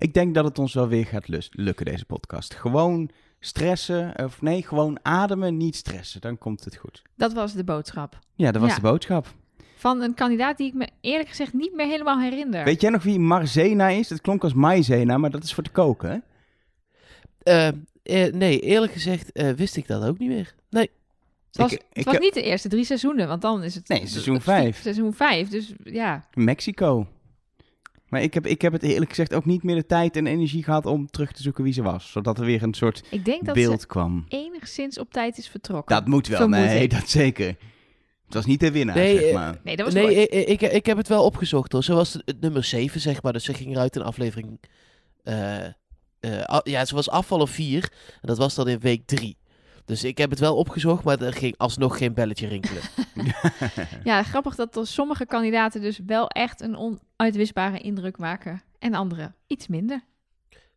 Ik denk dat het ons wel weer gaat lus- lukken, deze podcast. Gewoon stressen, of nee, gewoon ademen, niet stressen. Dan komt het goed. Dat was de boodschap. Ja, dat was Ja. de boodschap. Van een kandidaat die ik me eerlijk gezegd niet meer helemaal herinner. Weet jij nog wie Marzena is? Dat klonk als maizena, maar dat is voor te koken, hè? Eh, eh, nee, eerlijk gezegd eh, wist ik dat ook niet meer. Nee. het was, ik- het ik was niet de eerste drie seizoenen, want dan is het... Nee, seizoen het- vijf. Seizoen vijf, dus ja. Mexico. Maar ik heb, ik heb het eerlijk gezegd ook niet meer de tijd en energie gehad om terug te zoeken wie ze was. Zodat er weer een soort Ik denk dat beeld ze kwam. enigszins op tijd is vertrokken. Dat moet wel, Vermoed nee, ik. dat zeker. Het was niet de winnaar, Nee, zeg eh, maar. Nee, dat was nee, mooi. ik, ik, ik heb het wel opgezocht hoor. Ze was het nummer 7, zeg maar. Dus ze ging eruit in aflevering. eh, eh, ja, ze was afvallen 4. En dat was dan in week 3. Dus ik heb het wel opgezocht, maar er ging alsnog geen belletje rinkelen. Ja, grappig dat er sommige kandidaten dus wel echt een onuitwisbare indruk maken. En andere iets minder.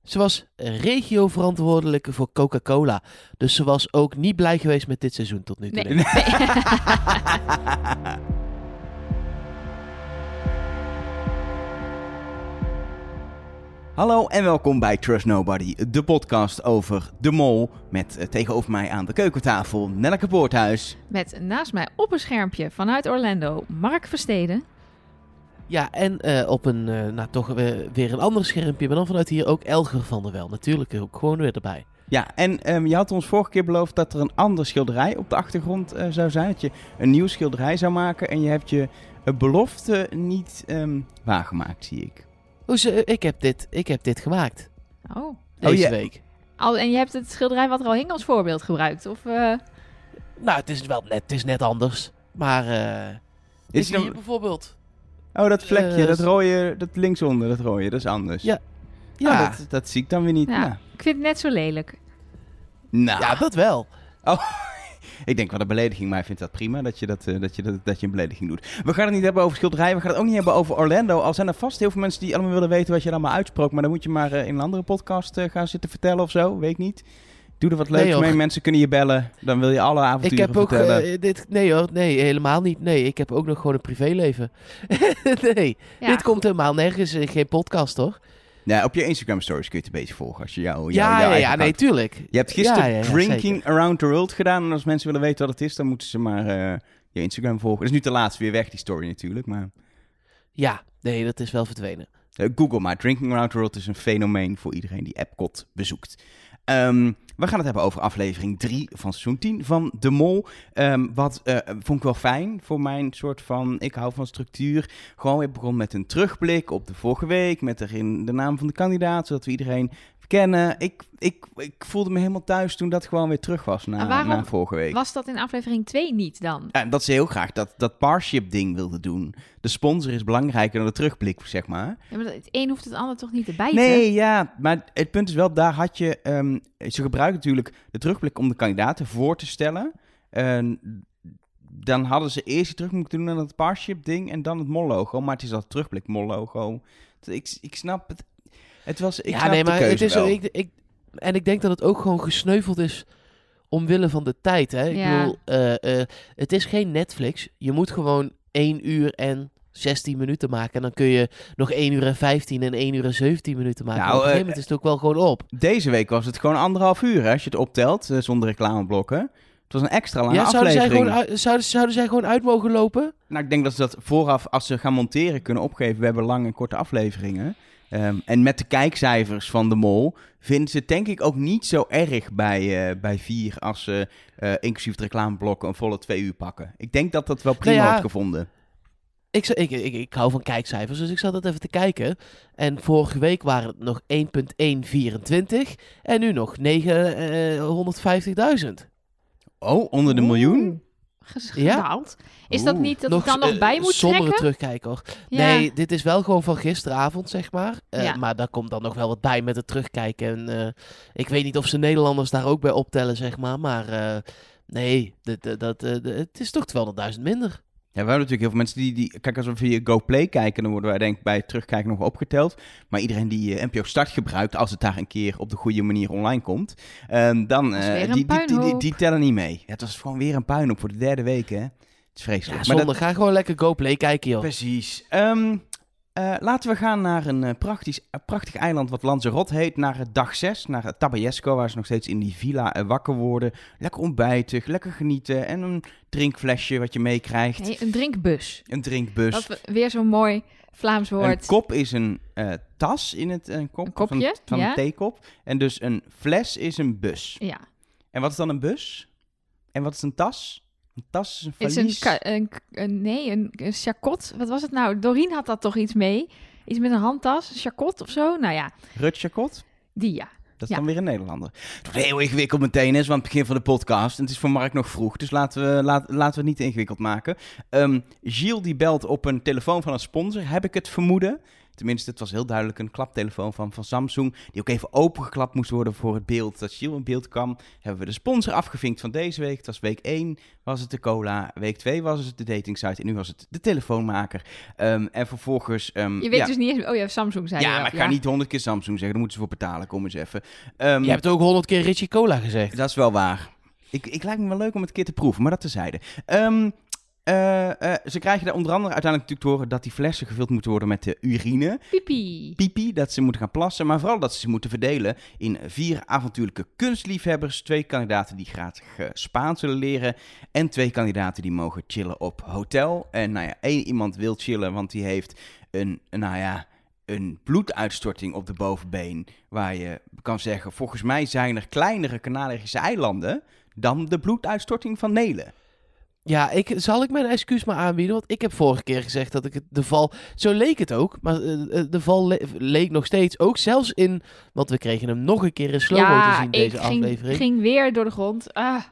Ze was regio-verantwoordelijke voor Coca-Cola. Dus ze was ook niet blij geweest met dit seizoen tot nu toe. Nee. Hallo en welkom bij Trust Nobody, de podcast over de mol. Met eh, tegenover mij aan de keukentafel Nelleke Poorthuis. Met naast mij op een schermpje vanuit Orlando Mark Versteden. Ja, en eh, op een, eh, nou toch weer, weer een ander schermpje. Maar dan vanuit hier ook Elger van der Wel. Natuurlijk ook gewoon weer erbij. Ja, en ehm, je had ons vorige keer beloofd dat er een ander schilderij op de achtergrond eh, zou zijn. Dat je een nieuw schilderij zou maken. En je hebt je belofte niet ehm, waargemaakt, zie ik. Hoe ze, ik, heb dit, ik heb dit gemaakt. Oh. Deze ja. week. Al, en je hebt het schilderij wat er al hing als voorbeeld gebruikt? Of, eh, Nou, het is wel net, het is net anders. Maar eh Is hier bijvoorbeeld. Oh, dat vlekje, Eh, dat rode, dat linksonder, dat rode, dat is anders. Ja. Ja, Ja, dat, dat zie ik dan weer niet. Ja. Nou, ik vind het net zo lelijk. nou, ja, dat wel. Ik denk wel een belediging, maar ik vind dat prima dat je, dat, eh, dat, je, dat, dat je een belediging doet. We gaan het niet hebben over schilderijen, we gaan het ook niet hebben over Orlando. Al zijn er vast heel veel mensen die allemaal willen weten wat je allemaal uitsprook. Maar dan moet je maar eh, in een andere podcast eh, gaan zitten vertellen of zo, weet ik niet. Doe er wat leuks mee, mensen kunnen je bellen. Dan wil je alle Ik avonturen heb ook. vertellen. dit, nee hoor, nee, helemaal niet. Nee, ik heb ook nog gewoon een privéleven. nee, Ja, dit komt helemaal nergens in geen podcast hoor. Ja, op je Instagram stories kun je het een beetje volgen als je jou, jou, Ja, ja, ja, nee, tuurlijk. Je hebt gisteren Ja, ja, ja, Drinking zeker. Around the World gedaan. En als mensen willen weten wat het is, dan moeten ze maar eh, je Instagram volgen. Het is nu te laatst weer weg, die story natuurlijk. Maar Ja, nee, dat is wel verdwenen. eh, Google maar. Drinking Around the World is een fenomeen voor iedereen die Epcot bezoekt. Ehm, we gaan het hebben over aflevering 3 van seizoen 10 van De Mol. Ehm, wat eh, vond ik wel fijn voor mijn soort van... Ik hou van structuur. Gewoon weer begon met een terugblik op de vorige week. Met erin de naam van de kandidaat, zodat we iedereen kennen. Ik, ik, ik voelde me helemaal thuis toen dat gewoon weer terug was na, En na vorige week. Was dat in aflevering 2 niet dan? Ja, dat ze heel graag dat, dat parship ding wilden doen. De sponsor is belangrijker dan de terugblik, zeg maar. Ja, maar het een hoeft het ander toch niet te bijten? Nee, ja, maar het punt is wel, daar had je... ehm, ze gebruiken natuurlijk de terugblik om de kandidaten voor te stellen. En dan hadden ze eerst die terug moeten doen naar het parship ding en dan het mol-logo. Maar het is dat terugblik mol-logo. Ik, ik snap het. Het was, ik ja, nee, de maar keuze het is wel. zo. Ik, ik, en ik denk dat het ook gewoon gesneuveld is omwille van de tijd. Hè? Ik Ja. bedoel, eh, eh, het is geen Netflix. Je moet gewoon 1 uur en 16 minuten maken. En dan kun je nog 1 uur en 15 en 1 uur en 17 minuten maken. Nou, op een gegeven eh, moment is het ook wel gewoon op. Deze week was het gewoon anderhalf uur, hè, als je het optelt, zonder reclameblokken. Het was een extra lange Ja, zouden, zij aflevering. gewoon uit, zouden, zouden zij gewoon uit mogen lopen? Nou, ik denk dat ze dat vooraf, als ze gaan monteren, kunnen opgeven. We hebben lange en korte afleveringen. Ehm, en met de kijkcijfers van de mol vinden ze het denk ik ook niet zo erg bij, eh, bij vier als ze eh, inclusief het reclameblokken een volle twee uur pakken. Ik denk dat dat wel prima Nou ja, wordt gevonden. Ik, ik, ik, ik hou van kijkcijfers, dus ik zat dat even te kijken. En vorige week waren het nog 1.124 en nu nog eh, 950.000. Oh, onder de miljoen? Ja. Is dat niet dat het dan eh, nog bij moet sombere trekken? terugkijken hoor. Ja. Nee, dit is wel gewoon van gisteravond, zeg maar. Eh, Ja. Maar daar komt dan nog wel wat bij met het terugkijken. En, eh, ik weet niet of ze Nederlanders daar ook bij optellen, zeg maar. Maar eh, nee, dat, eh, het is toch 200.000 minder. Ja, we hebben natuurlijk heel veel mensen die, die... Kijk, als we via GoPlay kijken, dan worden wij denk ik bij het terugkijken nog wel opgeteld. Maar iedereen die eh, NPO Start gebruikt, als het daar een keer op de goede manier online komt, ehm, dan... Eh, een die, die, die, die, puinhoop. die tellen niet mee. Het was gewoon weer een puinhoop voor de derde week, hè. Het is Ja, vreselijk. maar zonde. Ga gewoon lekker GoPlay kijken, joh. Precies. Ehm, Eh, laten we gaan naar een eh, praktisch, eh, prachtig eiland wat Lanzarote heet. Naar dag 6, naar Tabayesco, waar ze nog steeds in die villa wakker worden. Lekker ontbijten, lekker genieten en een drinkflesje wat je meekrijgt. Nee, een drinkbus. Een drinkbus. Dat we- weer zo'n mooi Vlaams Een woord. kop is een tas in het een kop, Een kopje, van, van ja. een theekop. En dus een fles is een bus. Ja, En wat is dan een bus? En wat is een tas? Een tas is een valies. is een, een, nee, een, een chacot. Wat was het nou? Doreen had dat toch iets mee? Iets met een handtas, een chacot of zo? Nou ja, Rutschakot? die ja. Dat is Ja. dan weer een Nederlander. Het wordt heel ingewikkeld meteen, is, want het begin van de podcast. En het is voor Mark nog vroeg, dus laten we, laat, laten we het niet ingewikkeld maken. Ehm Gilles die belt op een telefoon van een sponsor, heb ik het vermoeden. Tenminste, het was heel duidelijk een klaptelefoon van, van Samsung. Die ook even opengeklapt moest worden voor het beeld. Dat Gilles in beeld kwam. Hebben we de sponsor afgevinkt van deze week. Het was week 1 was het de cola. Week 2 was het de datingsite. En nu was het de telefoonmaker. Ehm, en vervolgens... ehm, Je weet ja, dus niet eens... Oh ja, Samsung zei ja, maar ik ga niet honderd keer Samsung zeggen. Daar moeten ze voor betalen. Kom eens even. Ehm, Je hebt ook honderd keer Richie Cola gezegd. dat is wel waar. Ik, ik lijkt me wel leuk om het een keer te proeven, maar dat tezijde. Ehm eh, eh, ze krijgen daar onder andere uiteindelijk natuurlijk te horen dat die flessen gevuld moeten worden met de urine. Pipi. Pipi, dat ze moeten gaan plassen, maar vooral dat ze ze moeten verdelen in vier avontuurlijke kunstliefhebbers. Twee kandidaten die graag Spaans willen leren. En twee kandidaten die mogen chillen op hotel. En nou ja, één iemand wil chillen, want die heeft een, nou ja, een bloeduitstorting op de bovenbeen. Waar je kan zeggen, volgens mij zijn er kleinere Canarische eilanden dan de bloeduitstorting van Nelen. Ja, ik, zal ik mijn excuus maar aanbieden? Want ik heb vorige keer gezegd dat ik het, de val... Zo leek het ook, maar eh, eh, de val le- leek nog steeds. Ook zelfs in... Want we kregen hem nog een keer in slow-mo te Ja, zien, ik deze ging, aflevering. ging weer door de grond. Ah,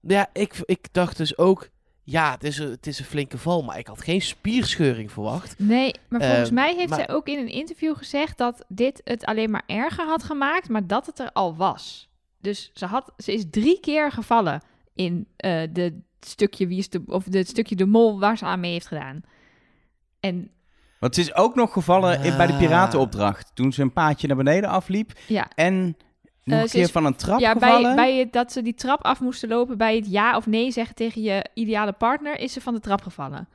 Ja, ik, ik dacht dus ook... Ja, het is, een, het is een flinke val, maar ik had geen spierscheuring verwacht. nee, maar volgens Eh, mij heeft maar- zij ook in een interview gezegd dat dit het alleen maar erger had gemaakt, maar dat het er al was. Dus ze, had, ze is drie keer gevallen in eh de stukje wie is de of het stukje de mol waar ze aan mee heeft gedaan. En Want het is ook nog gevallen in- bij de Ah. piratenopdracht. Toen ze een paadje naar beneden afliep. ja, En nog Eh, een ze keer is- van een trap ja gevallen. bij, bij het, dat ze die trap af moesten lopen bij het ja of nee zeggen tegen je ideale partner, is ze van de trap gevallen.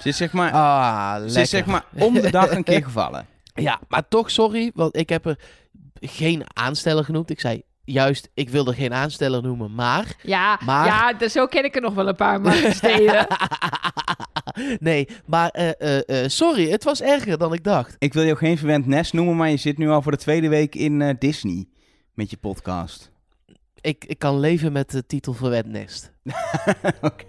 Ze is zeg maar, Ah, lekker. ze is zeg maar om de dag een keer gevallen. Ja, maar toch sorry, want ik heb er geen aansteller genoemd. Ik zei juist, ik wilde geen aansteller noemen, maar... Ja, Maar- ja d- zo ken ik er nog wel een paar marktsteden. nee, maar eh, eh, eh, sorry, het was erger dan ik dacht. Ik wil je ook geen verwend nest noemen, maar je zit nu al voor de tweede week in eh, Disney met je podcast. Ik, ik kan leven met de titel Verwend Nest. Oké.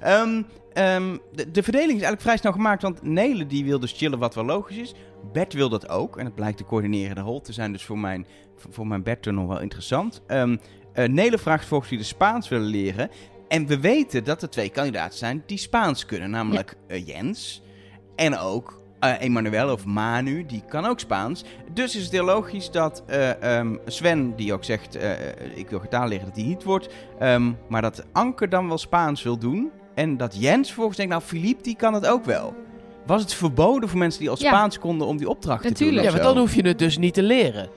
Ehm, ehm, de, de verdeling is eigenlijk vrij snel gemaakt, want Nele die wil dus chillen wat wel logisch is. Bert wil dat ook en het blijkt de coördinerende rol te zijn, dus voor mijn, voor mijn Bert nog wel interessant. Ehm eh, Nele vraagt volgens wie de Spaans willen leren. En we weten dat er twee kandidaten zijn die Spaans kunnen, namelijk eh, Jens en ook eh Emmanuel of Manu, die kan ook Spaans. Dus is het heel logisch dat eh, ehm, Sven, die ook zegt, ik wil gitaar leren, dat hij niet wordt. Ehm, maar dat Anke dan wel Spaans wil doen. En dat Jens vervolgens denkt, nou Philippe die kan het ook wel. Was het verboden voor mensen die al Ja. Spaans konden om die opdracht te Natuurlijk. doen? Ja, of maar zo? dan hoef je het dus niet te leren.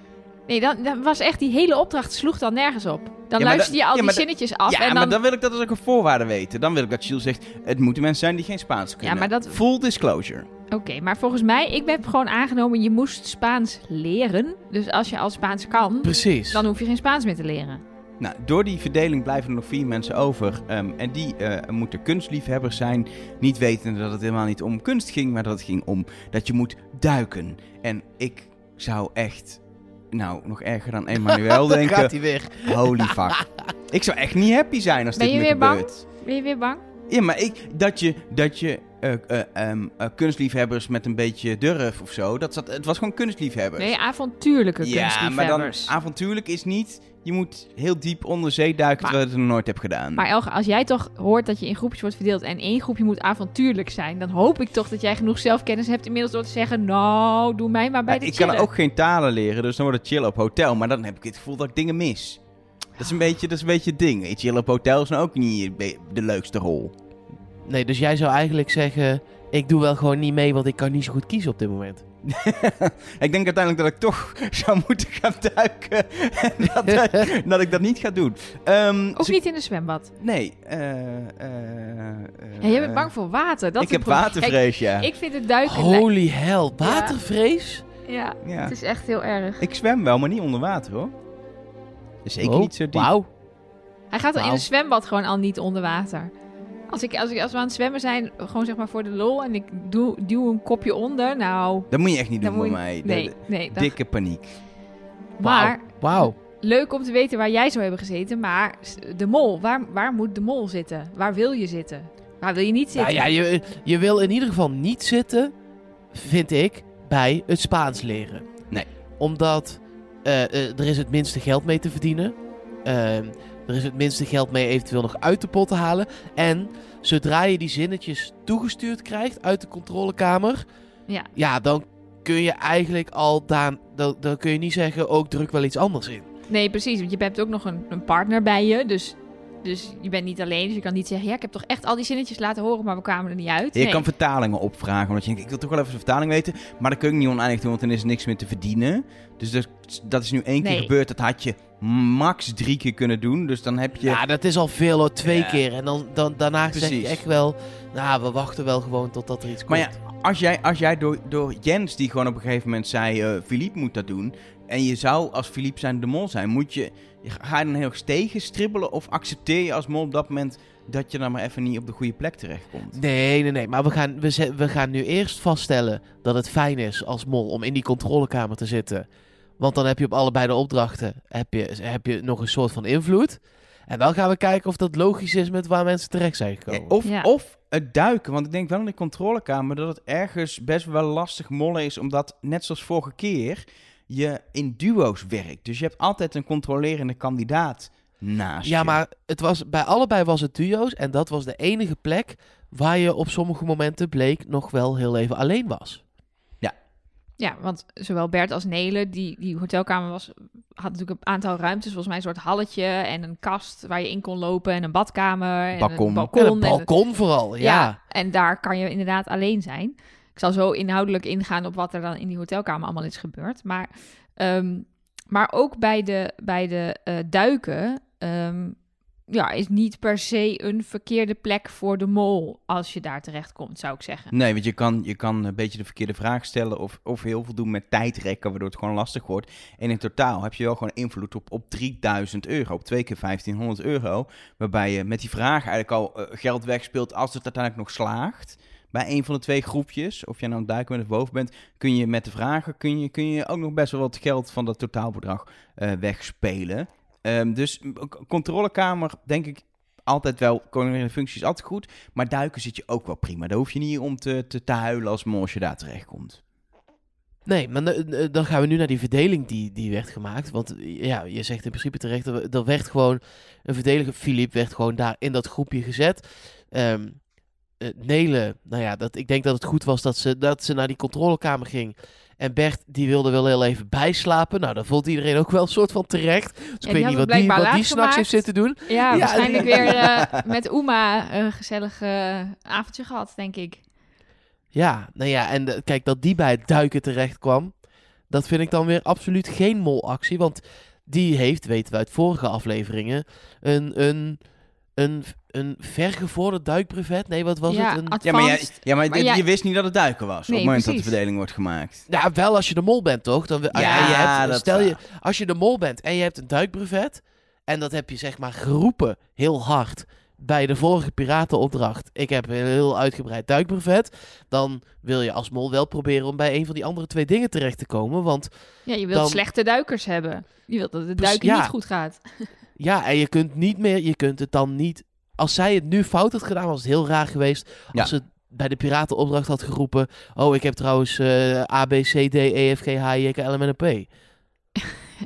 Nee, dan, dan was echt die hele opdracht sloeg dan nergens op. Dan maar luister je al ja, die zinnetjes af Ja, en maar dan... dan wil ik dat als ook een voorwaarde weten. Dan wil ik dat Gilles zegt, het moeten mensen zijn die geen Spaans kunnen. maar dat- Full disclosure. Oké, maar volgens mij, ik heb gewoon aangenomen, je moest Spaans leren. Dus als je al Spaans kan, Precies. dan hoef je geen Spaans meer te leren. Nou, door die verdeling blijven er nog vier mensen over. ehm, en die eh, moeten kunstliefhebbers zijn. Niet wetende dat het helemaal niet om kunst ging, maar dat het ging om dat je moet duiken. En ik zou echt, nou, nog erger dan Emmanuel Dan denken. gaat hij weer. Holy fuck. Ik zou echt niet happy zijn als Ben dit je me weer bang? gebeurt. Ben je weer bang? Ja, maar ik, dat je, dat je eh, eh, ehm, eh, kunstliefhebbers met een beetje durf of zo, dat zat, het was gewoon kunstliefhebbers. Nee, avontuurlijke ja, maar dan kunstliefhebbers. avontuurlijk is niet, je moet heel diep onder zee duiken Maar- terwijl je het nog nooit hebt gedaan. Maar Elge, als jij toch hoort dat je in groepjes wordt verdeeld en één groepje moet avontuurlijk zijn, dan hoop ik toch dat jij genoeg zelfkennis hebt inmiddels door te zeggen, nou, doe mij maar bij Ja, de ik chillen. kan ook geen talen leren, dus dan wordt het chillen op hotel. Maar dan heb ik het gevoel dat ik dingen mis. Dat is een beetje, dat is een beetje het ding. Chillen op hotel is nou ook niet de leukste rol. Nee, dus jij zou eigenlijk zeggen... Ik doe wel gewoon niet mee, want ik kan niet zo goed kiezen op dit moment. ik denk uiteindelijk dat ik toch zou moeten gaan duiken. en dat, dat, dat ik dat niet ga doen. Ehm, Ook niet in een zwembad. Nee. eh, eh, eh, Ja, jij bent bang voor water. Dat ik is heb watervrees, ja. Kijk, ik vind het duiken... Holy hell, watervrees? Ja, ja. het is echt heel erg. Ik zwem wel, maar niet onder water hoor. Dus zeker Oh, niet zo diep. Wauw. Hij gaat al in een zwembad gewoon al niet onder water. Als, ik, als, ik, als we aan het zwemmen zijn, gewoon zeg maar voor de lol... en ik doe, duw een kopje onder, nou... Dat moet je echt niet doen bij moet mij. De- Nee, de- nee. dat- dikke paniek. Maar Wauw. leuk om te weten waar jij zou hebben gezeten. Maar de mol, waar, waar moet de mol zitten? Waar wil je zitten? Waar wil je niet Nou zitten? ja, je, je wil in ieder geval niet zitten, vind ik, bij het Spaans leren. Nee. Omdat eh, eh, er is het minste geld mee te verdienen. Ehm, er is het minste geld mee eventueel nog uit de pot te halen. En zodra je die zinnetjes toegestuurd krijgt uit de controlekamer... Ja. Ja, dan kun je eigenlijk al... Dan, dan, dan kun je niet zeggen, ook druk wel iets anders in. Nee, precies. Want je hebt ook nog een, een partner bij je. Dus, dus je bent niet alleen. Dus je kan niet zeggen... Ja, ik heb toch echt al die zinnetjes laten horen... maar we kwamen er niet uit. Je kan vertalingen opvragen, omdat je denkt, ik wil toch wel even de vertaling weten. Maar dat kun je niet oneindig doen, want dan is er niks meer te verdienen. Dus dat, dat is nu één keer Nee. gebeurd. Dat had je max drie keer kunnen doen. Dus dan heb je... Ja, dat is al veel hoor, twee Ja. keer. En dan, dan, daarna zeg je echt wel... Nou, we wachten wel gewoon totdat er iets komt. Maar ja, als jij, als jij door, door Jens, die gewoon op een gegeven moment zei, eh Philippe moet dat doen. En je zou als Philippe zijn de mol zijn, moet je, ga je dan heel erg tegen stribbelen? Of accepteer je als mol op dat moment dat je dan maar even niet op de goede plek terechtkomt? Nee, nee, nee. Maar we gaan, we, we gaan nu eerst vaststellen dat het fijn is als mol om in die controlekamer te zitten. Want dan heb je op allebei de opdrachten heb je, heb je nog een soort van invloed. En dan gaan we kijken of dat logisch is met waar mensen terecht zijn Ja, gekomen. of, Ja. of het duiken, want ik denk wel in de controlekamer dat het ergens best wel lastig mollen is, omdat net zoals vorige keer je in duo's werkt. Dus je hebt altijd een controlerende kandidaat naast ja, je. maar het was, bij allebei was het duo's. En dat was de enige plek waar je op sommige momenten bleek nog wel heel even alleen was. Ja, want zowel Bert als Nele, die, die hotelkamer was, had natuurlijk een aantal ruimtes. Volgens mij een soort halletje en een kast waar je in kon lopen. En een badkamer en Balkon. een balkon. En een en- balkon vooral, ja. Ja, en daar kan je inderdaad alleen zijn. Ik zal zo inhoudelijk ingaan op wat er dan in die hotelkamer allemaal is gebeurd. Maar, ehm, maar ook bij de, bij de eh, duiken ehm, ja, is niet per se een verkeerde plek voor de mol als je daar terecht komt, zou ik zeggen. Nee, want je kan, je kan een beetje de verkeerde vraag stellen of, of heel veel doen met tijdrekken, waardoor het gewoon lastig wordt. En in totaal heb je wel gewoon invloed op, op 3000 euro, op twee keer 1500 euro. Waarbij je met die vraag eigenlijk al eh, geld wegspeelt als het uiteindelijk nog slaagt. Bij een van de twee groepjes, of jij nou duiken bent of boven bent, kun je met de vragen kun je, kun je ook nog best wel wat geld van dat totaalbedrag eh, wegspelen. Ehm, dus controlekamer, denk ik, altijd wel, coördineren functies altijd goed. Maar duiken zit je ook wel prima. Daar hoef je niet om te, te, huilen als mol als je daar terechtkomt. Nee, maar eh, dan gaan we nu naar die verdeling die, die werd gemaakt. Want eh, ja, je zegt in principe terecht, er, er werd gewoon een verdediger. Philippe werd gewoon daar in dat groepje gezet. Ehm eh, Nele, nou ja, dat, ik denk dat het goed was dat ze, dat ze naar die controlekamer ging. En Bert, die wilde wel heel even bijslapen. Nou, dat vond iedereen ook wel een soort van terecht. Dus ik weet niet wat die, wat die s'nachts heeft zitten doen. Ja, Ja, waarschijnlijk weer eh, met Uma een gezellig eh, avondje gehad, denk ik. Ja, nou ja, en eh, kijk, dat die bij het duiken terecht kwam, dat vind ik dan weer absoluut geen molactie. Want die heeft, weten we uit vorige afleveringen, een, een, een, een vergevorderd duikbrevet. Nee, wat was ja, het? Een, Ja, maar, jij, ja, maar, Maar dit- jij- je wist niet dat het duiken was op Nee, het moment dat de verdeling wordt gemaakt. ja, wel als je de mol bent, toch? Dan, Ja, je hebt, dat is stel je, waar. als je de mol bent en je hebt een duikbrevet, en dat heb je zeg maar geroepen heel hard bij de vorige piratenopdracht. Ik heb een heel uitgebreid duikbrevet. Dan wil je als mol wel proberen om bij een van die andere twee dingen terecht te komen. Want Ja, je wilt dan- slechte duikers hebben. Je wilt dat het duiken ja. niet goed gaat. Ja, en je kunt niet meer, je kunt het dan niet. Als zij het nu fout had gedaan, was het heel raar geweest. Ja. Als ze bij de piratenopdracht had geroepen. Oh, ik heb trouwens eh A, B, C, D, E, F, G, H, I, J, K, L, M, N, P.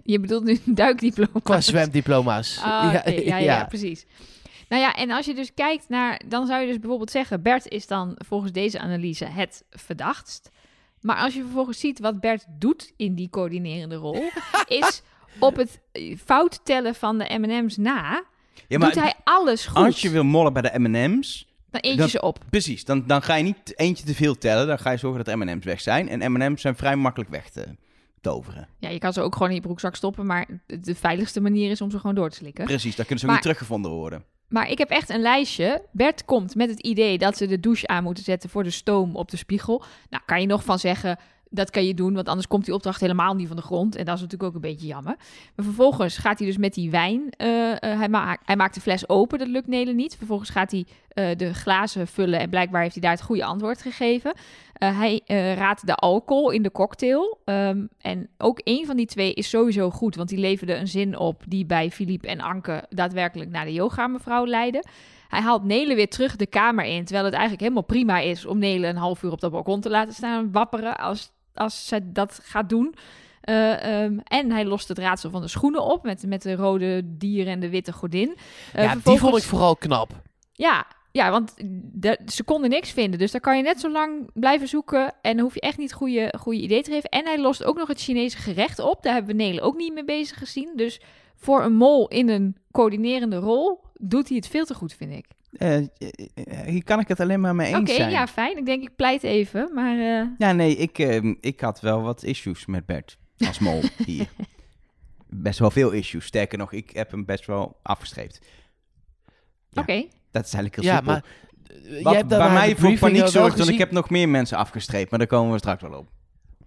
Je bedoelt nu een duikdiploma. Qua zwemdiploma's. Ah, oké, ja, ja, ja, precies. Nou ja, en als je dus kijkt naar... Dan zou je dus bijvoorbeeld zeggen... Bert is dan volgens deze analyse het verdachtst. Maar als je vervolgens ziet wat Bert doet in die coördinerende rol... is op het eh, fout tellen van de M&M's na... Ja, doet hij alles goed. als je wil mollen bij de M&M's, Dan eet je ze op. Precies, dan, dan ga je niet eentje te veel tellen. Dan ga je zorgen dat M&M's weg zijn. En M&M's zijn vrij makkelijk weg te toveren. Ja, je kan ze ook gewoon in je broekzak stoppen, maar de, veiligste manier is om ze gewoon door te slikken. Precies, dan kunnen ze ook Maar- niet teruggevonden worden. Maar ik heb echt een lijstje. Bert komt met het idee dat ze de douche aan moeten zetten voor de stoom op de spiegel. Nou, kan je nog van zeggen, dat kan je doen, want anders komt die opdracht helemaal niet van de grond. En dat is natuurlijk ook een beetje jammer. Maar vervolgens gaat hij dus met die wijn, eh, eh, hij, maakt, hij maakt de fles open, dat lukt Nelen niet. Vervolgens gaat hij eh, de glazen vullen en blijkbaar heeft hij daar het goede antwoord gegeven. Hij raadt de alcohol in de cocktail. Ehm, en ook één van die twee is sowieso goed, want die leverde een zin op die bij Filip en Anke daadwerkelijk naar de yoga mevrouw leidde. Hij haalt Nelen weer terug de kamer in, terwijl het eigenlijk helemaal prima is om Nelen een half uur op dat balkon te laten staan wapperen als, als zij dat gaat doen. Eh, ehm, en hij lost het raadsel van de schoenen op met, met de rode dier en de witte godin. Eh, ja, die vond ik vooral knap. ja, ja, want de, ze konden niks vinden. Dus daar kan je net zo lang blijven zoeken. En dan hoef je echt niet goede, goede idee te geven. En hij lost ook nog het Chinese gerecht op. Daar hebben we Nelen ook niet mee bezig gezien. Dus voor een mol in een coördinerende rol doet hij het veel te goed, vind ik. Eh, hier kan ik het alleen maar mee Oké, eens zijn. ja, fijn. Ik denk, ik pleit even. Maar eh, Ja, nee, ik, eh, ik had wel wat issues met Bert als mol hier. Best wel veel issues. Sterker nog, ik heb hem best wel afgestreept. Ja. oké. Dat is eigenlijk heel Ja, simpel. maar Wat hebt bij mij voor paniek zorgt, want ik heb nog meer mensen afgestreept, maar daar komen we straks wel op.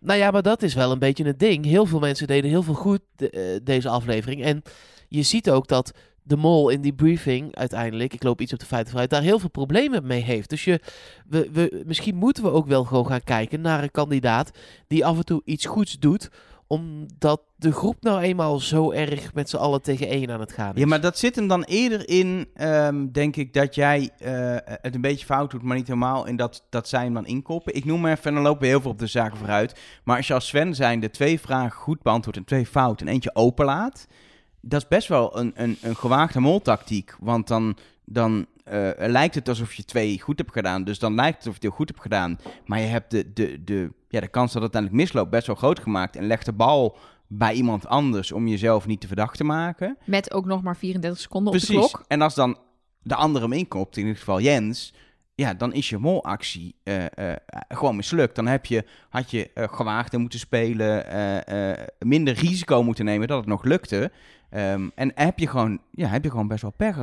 Nou ja, maar dat is wel een beetje het ding. Heel veel mensen deden heel veel goed de- deze aflevering. En je ziet ook dat de mol in die briefing uiteindelijk, ik loop iets op de feiten vooruit, daar heel veel problemen mee heeft. Dus je, we, we, misschien moeten we ook wel gewoon gaan kijken naar een kandidaat die af en toe iets goeds doet, omdat de groep nou eenmaal zo erg met z'n allen tegen één aan het gaan is. Ja, maar dat zit hem dan eerder in, ehm, denk ik, dat jij eh, het een beetje fout doet, maar niet helemaal in dat, dat zij hem dan inkoppen. Ik noem maar even, en dan lopen we heel veel op de zaken vooruit. Maar als je als Sven zijn de twee vragen goed beantwoordt en twee fout en eentje openlaat, dat is best wel een, een, een gewaagde moltactiek. Want dan, dan eh, lijkt het alsof je twee goed hebt gedaan. Dus dan lijkt het alsof je het heel goed hebt gedaan. Maar je hebt de, de, de, ja, de kans dat het uiteindelijk misloopt best wel groot gemaakt. En legt de bal bij iemand anders om jezelf niet te verdacht te maken. Met ook nog maar 34 seconden op de klok. En als dan de andere hem inkopt, in dit geval Jens, ja, dan is je molactie eh, gewoon mislukt. Dan heb je, had je gewaagder moeten spelen, minder risico moeten nemen dat het nog lukte. Ehm, en heb je, gewoon, ja, heb je gewoon best wel pech.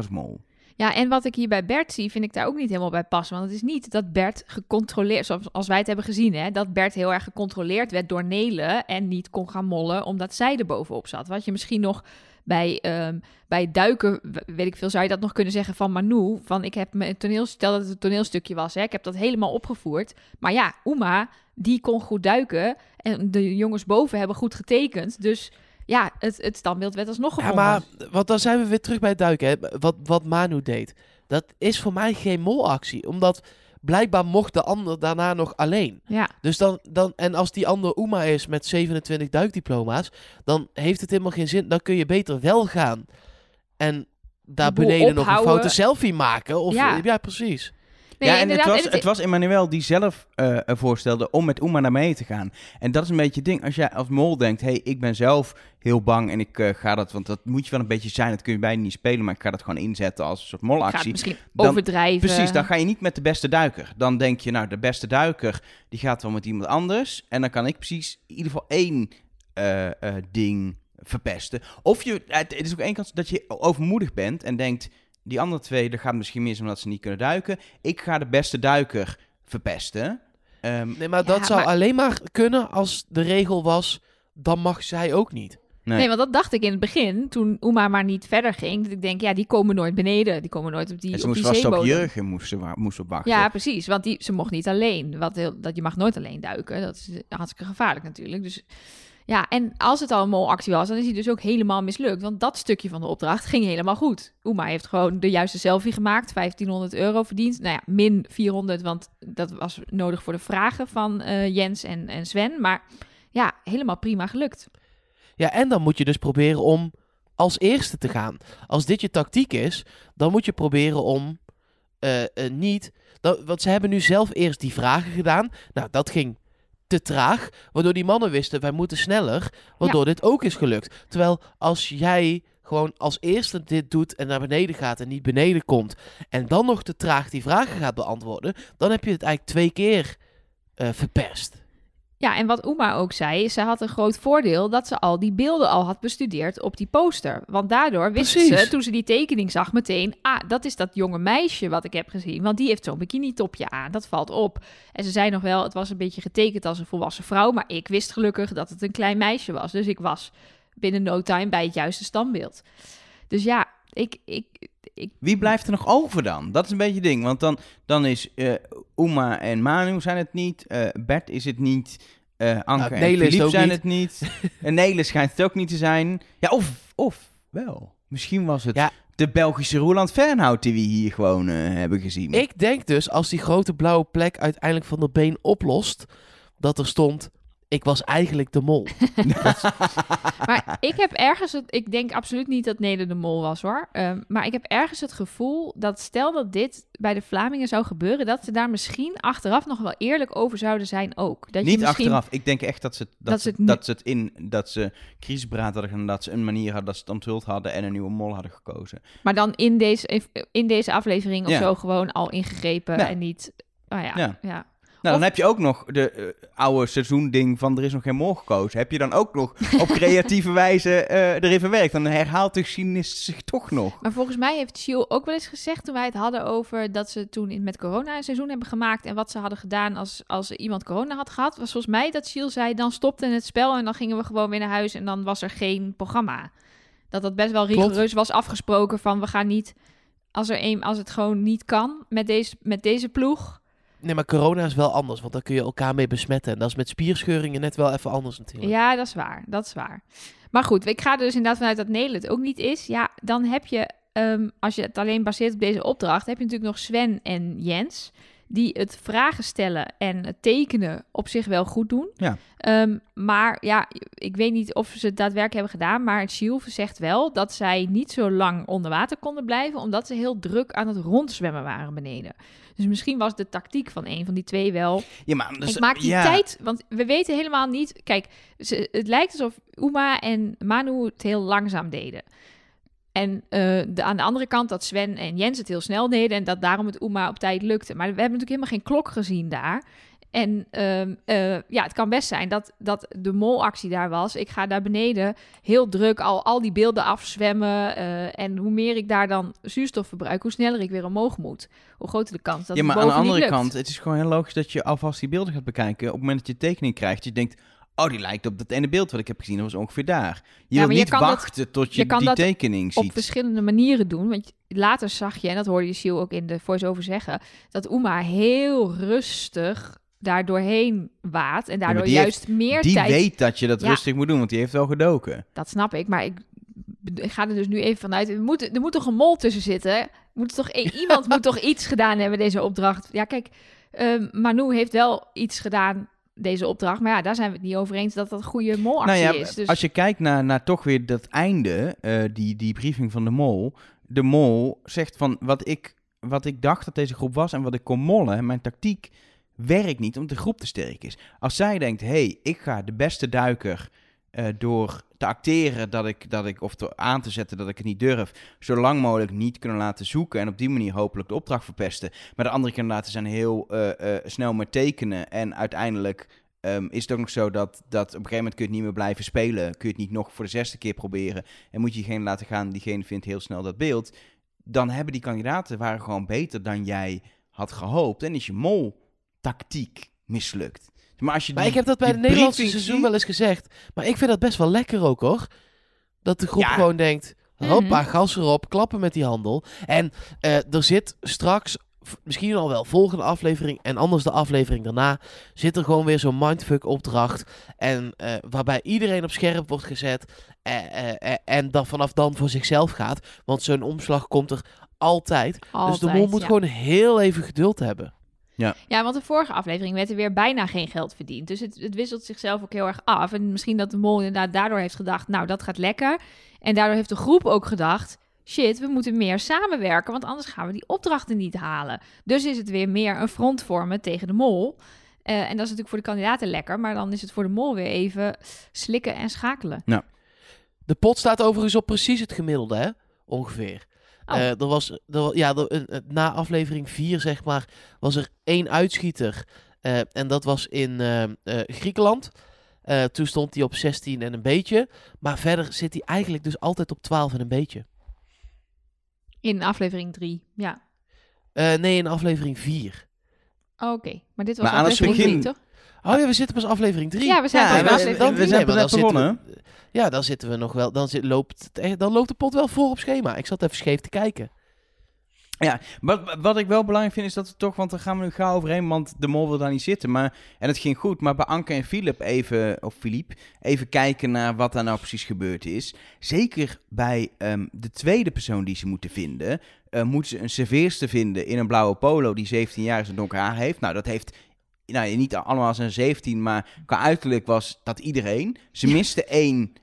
Ja, en wat ik hier bij Bert zie, vind ik daar ook niet helemaal bij passen. Want het is niet dat Bert gecontroleerd, zoals als wij het hebben gezien, hè, dat Bert heel erg gecontroleerd werd door Nelen en niet kon gaan mollen omdat zij er bovenop zat. Wat je misschien nog bij, ehm, bij duiken, weet ik veel, zou je dat nog kunnen zeggen van Manu. Van ik heb een toneel, stel dat het een toneelstukje was, hè, ik heb dat helemaal opgevoerd. Maar ja, Uma, die kon goed duiken en de jongens boven hebben goed getekend. Dus ja, het, het standbeeld werd alsnog Ja, gevonden. maar want dan zijn we weer terug bij het duiken. Hè. Wat, wat Manu deed, dat is voor mij geen molactie. Omdat blijkbaar mocht de ander daarna nog alleen. Ja, Dus dan, dan, en als die ander Uma is met 27 duikdiploma's, dan heeft het helemaal geen zin. Dan kun je beter wel gaan en daar beneden nog een foute selfie maken. Of, Ja. ja. precies. Nee, ja, en het was, En het was Emmanuel die zelf eh, voorstelde om met Oema naar mee te gaan. En dat is een beetje het ding. Als jij als mol denkt, hey, ik ben zelf heel bang en ik eh, ga dat, want dat moet je wel een beetje zijn, dat kun je bijna niet spelen, maar ik ga dat gewoon inzetten als een soort molactie. misschien Dan- overdrijven. Precies, dan ga je niet met de beste duiker. Dan denk je, nou, de beste duiker, die gaat wel met iemand anders. En dan kan ik precies in ieder geval één eh, ding verpesten. Of je, het het is ook één kans dat je overmoedig bent en denkt, die andere twee, dat gaat misschien mis omdat ze niet kunnen duiken. Ik ga de beste duiker verpesten. Ehm, Nee, maar Ja, dat zou maar- alleen maar kunnen als de regel was, dan mag zij ook niet. nee. Nee, want dat dacht ik in het begin, toen Uma maar niet verder ging. Dat ik denk, ja, die komen nooit beneden. Die komen nooit op die, en ze op moest die vast op. Jurgen moest, moest op wachten. Ja, precies. Want die, ze mocht niet alleen. Wat heel, dat, je mag nooit alleen duiken. Dat is hartstikke gevaarlijk natuurlijk. Dus ja, en als het al een molactie was, dan is hij dus ook helemaal mislukt. Want dat stukje van de opdracht ging helemaal goed. Uma heeft gewoon de juiste selfie gemaakt. 1500 euro verdiend. Nou ja, min 400, want dat was nodig voor de vragen van eh, Jens en, en Sven. Maar ja, helemaal prima gelukt. Ja, en dan moet je dus proberen om als eerste te gaan. Als dit je tactiek is, dan moet je proberen om eh, eh, niet... Dan, want ze hebben nu zelf eerst die vragen gedaan. Nou, dat ging te traag. Waardoor die mannen wisten, wij moeten sneller. Waardoor dit ook is gelukt. Terwijl als jij gewoon als eerste dit doet en naar beneden gaat en niet beneden komt. En dan nog te traag die vragen gaat beantwoorden. Dan heb je het eigenlijk twee keer eh, verpest. Ja, en wat Uma ook zei, ze had een groot voordeel dat ze al die beelden al had bestudeerd op die poster. Want daardoor wist Precies. ze, toen ze die tekening zag, meteen, ah, dat is dat jonge meisje wat ik heb gezien. Want die heeft zo'n bikini-topje aan, dat valt op. En ze zei nog wel, het was een beetje getekend als een volwassen vrouw, maar ik wist gelukkig dat het een klein meisje was. Dus ik was binnen no time bij het juiste standbeeld. Dus ja, ik, ik, ik Wie blijft er nog over dan? Dat is een beetje het ding. Want dan, dan is eh Uma en Manu zijn het niet. eh, Bert is het niet. eh Anke Nou, en zijn niet. het niet. en Nele schijnt het ook niet te zijn. Ja, of, of wel. Misschien was het Ja. de Belgische Roland Fernhout die we hier gewoon hebben gezien. Ik denk dus, als die grote blauwe plek uiteindelijk van de been oplost, dat er stond, ik was eigenlijk de mol. Maar ik heb ergens het. Ik denk absoluut niet dat Neder de Mol was hoor. Ehm, maar ik heb ergens het gevoel dat stel dat dit bij de Vlamingen zou gebeuren, dat ze daar misschien achteraf nog wel eerlijk over zouden zijn ook. Dat je niet achteraf. Ik denk echt dat ze, dat, dat ze, het dat ze het in dat ze crisisberaad hadden gedaan, dat ze een manier hadden dat ze het onthuld hadden en een nieuwe mol hadden gekozen. Maar dan in deze, in deze aflevering of Ja. zo gewoon al ingegrepen Ja. en niet. Oh ja, Ja. ja. Nou, dan heb je ook nog de eh, oude seizoending van er is nog geen mol gekozen. Heb je dan ook nog op creatieve wijze eh, erin verwerkt? Dan herhaalt de geschiedenis zich toch nog. Maar volgens mij heeft Shiel ook wel eens gezegd toen wij het hadden over dat ze toen in, met corona een seizoen hebben gemaakt en wat ze hadden gedaan als, als iemand corona had gehad. Was volgens mij dat Shiel zei, dan stopte het spel en dan gingen we gewoon weer naar huis en dan was er geen programma. Dat dat best wel Klopt. rigoureus was afgesproken van we gaan niet, als, er een, als het gewoon niet kan met deze, met deze ploeg. Nee, maar corona is wel anders, want daar kun je elkaar mee besmetten. En dat is met spierscheuringen net wel even anders natuurlijk. Ja, dat is waar. Dat is waar. Maar goed, ik ga er dus inderdaad vanuit dat Nederland het ook niet is. Ja, dan heb je, ehm, als je het alleen baseert op deze opdracht, heb je natuurlijk nog Sven en Jens. Die het vragen stellen en het tekenen op zich wel goed doen. Ja. Ehm, maar ja, ik weet niet of ze het daadwerkelijk hebben gedaan. Maar Sylve zegt wel dat zij niet zo lang onder water konden blijven. Omdat ze heel druk aan het rondzwemmen waren beneden. Dus misschien was de tactiek van een van die twee wel Ja, maar dus, ik maak die ja, tijd, want we weten helemaal niet. Kijk, ze, het lijkt alsof Uma en Manu het heel langzaam deden. En eh, de, aan de andere kant dat Sven en Jens het heel snel deden en dat daarom het Uma op tijd lukte. Maar we hebben natuurlijk helemaal geen klok gezien daar. En ehm, eh, ja, het kan best zijn dat, dat de molactie daar was. Ik ga daar beneden heel druk al, al die beelden afzwemmen. eh, en hoe meer ik daar dan zuurstof verbruik, hoe sneller ik weer omhoog moet. Hoe groter de kans dat ja, het maar aan de andere lukt. kant, het is gewoon heel logisch dat je alvast die beelden gaat bekijken. Op het moment dat je tekening krijgt, je denkt, oh, die lijkt op dat ene beeld wat ik heb gezien. Dat was ongeveer daar. Je Ja, wil je niet dat- wachten tot je, je kan die dat tekening op ziet. verschillende manieren doen. Want later zag je, en dat hoorde je Siel ook in de voice-over zeggen, dat Uma heel rustig daar doorheen waat. En daardoor die heeft- juist meer Die tijd... weet dat je dat Ja. rustig moet doen, want die heeft wel gedoken. Dat snap ik, maar ik, ik ga er dus nu even vanuit. Er moet, er moet toch een mol tussen zitten? Moet toch, i- iemand moet toch iets gedaan hebben, deze opdracht? Ja, kijk, ehm, Manu heeft wel iets gedaan, deze opdracht. Maar ja, daar zijn we het niet over eens dat dat een goede molactie Nou ja, is. Dus als je kijkt naar, naar toch weer dat einde, eh, die, die briefing van de mol. De mol zegt van wat ik, wat ik dacht dat deze groep was en wat ik kon mollen, mijn tactiek werkt niet omdat de groep te sterk is. Als zij denkt, hé, hey, ik ga de beste duiker eh, door te acteren dat ik, dat ik, of te, aan te zetten dat ik het niet durf, zo lang mogelijk niet kunnen laten zoeken en op die manier hopelijk de opdracht verpesten. Maar de andere kandidaten zijn heel eh, eh, snel met tekenen en uiteindelijk ehm, is het ook nog zo dat, dat op een gegeven moment kun je het niet meer blijven spelen. Kun je het niet nog voor de zesde keer proberen en moet je diegene laten gaan, diegene vindt heel snel dat beeld. Dan hebben die kandidaten waren gewoon beter dan jij had gehoopt en is je mol tactiek mislukt. Maar, als je Maar die- ik heb dat bij het Nederlandse briefing seizoen wel eens gezegd. Maar ik vind dat best wel lekker ook hoor. Dat de groep Ja. gewoon denkt, Mhm. hoppa, gas erop, klappen met die handel. En eh, er zit straks, misschien al wel volgende aflevering en anders de aflevering daarna, zit er gewoon weer zo'n mindfuck opdracht. En eh, waarbij iedereen op scherp wordt gezet eh, en dan vanaf dan voor zichzelf gaat. Want zo'n omslag komt er altijd. dus de mol moet ja. gewoon heel even geduld hebben. Ja, want de vorige aflevering werd er weer bijna geen geld verdiend. Dus het, het wisselt zichzelf ook heel erg af. En misschien dat de mol inderdaad daardoor heeft gedacht, nou, dat gaat lekker. En daardoor heeft de groep ook gedacht, shit, we moeten meer samenwerken, want anders gaan we die opdrachten niet halen. Dus is het weer meer een front vormen tegen de mol. Eh, en dat is natuurlijk voor de kandidaten lekker, maar dan is het voor de mol weer even slikken en schakelen. De pot staat overigens op precies het gemiddelde, hè? Ongeveer. Oh. Eh, er was, er, wa- ja, er- een- een- na aflevering 4, zeg maar, was er één uitschieter. Eh, en dat was in eh, eh, Griekenland. Eh, toen stond hij op 16 en een beetje. Maar verder zit hij eigenlijk dus altijd op 12 en een beetje. In aflevering 3. Ja. Eh, nee, in aflevering 4. Oké, maar dit was Maar aan het aflevering begin- drie, toch? Oh ja, we zitten pas aflevering 3. Ja, we zijn Ja, pas we- we- aflevering we drie. zijn zitten begonnen. we- ja, dan zitten we nog wel. Dan, zit, loopt het, echt- dan loopt de pot wel voor op schema. Ik zat even scheef te kijken. Ja, wat, wat ik wel belangrijk vind is dat we toch, want daar gaan we nu gauw overheen, want de mol wil daar niet zitten. Maar, en het ging goed, maar bij Anke en Philip even, of Philippe, even kijken naar wat daar nou precies gebeurd is. Zeker bij ehm, de tweede persoon die ze moeten vinden, eh, moeten ze een serveerster vinden in een blauwe polo die 17 jaar is en donker haar heeft. Nou, dat heeft nou, niet allemaal zijn 17, maar qua uiterlijk was dat iedereen. Ze miste één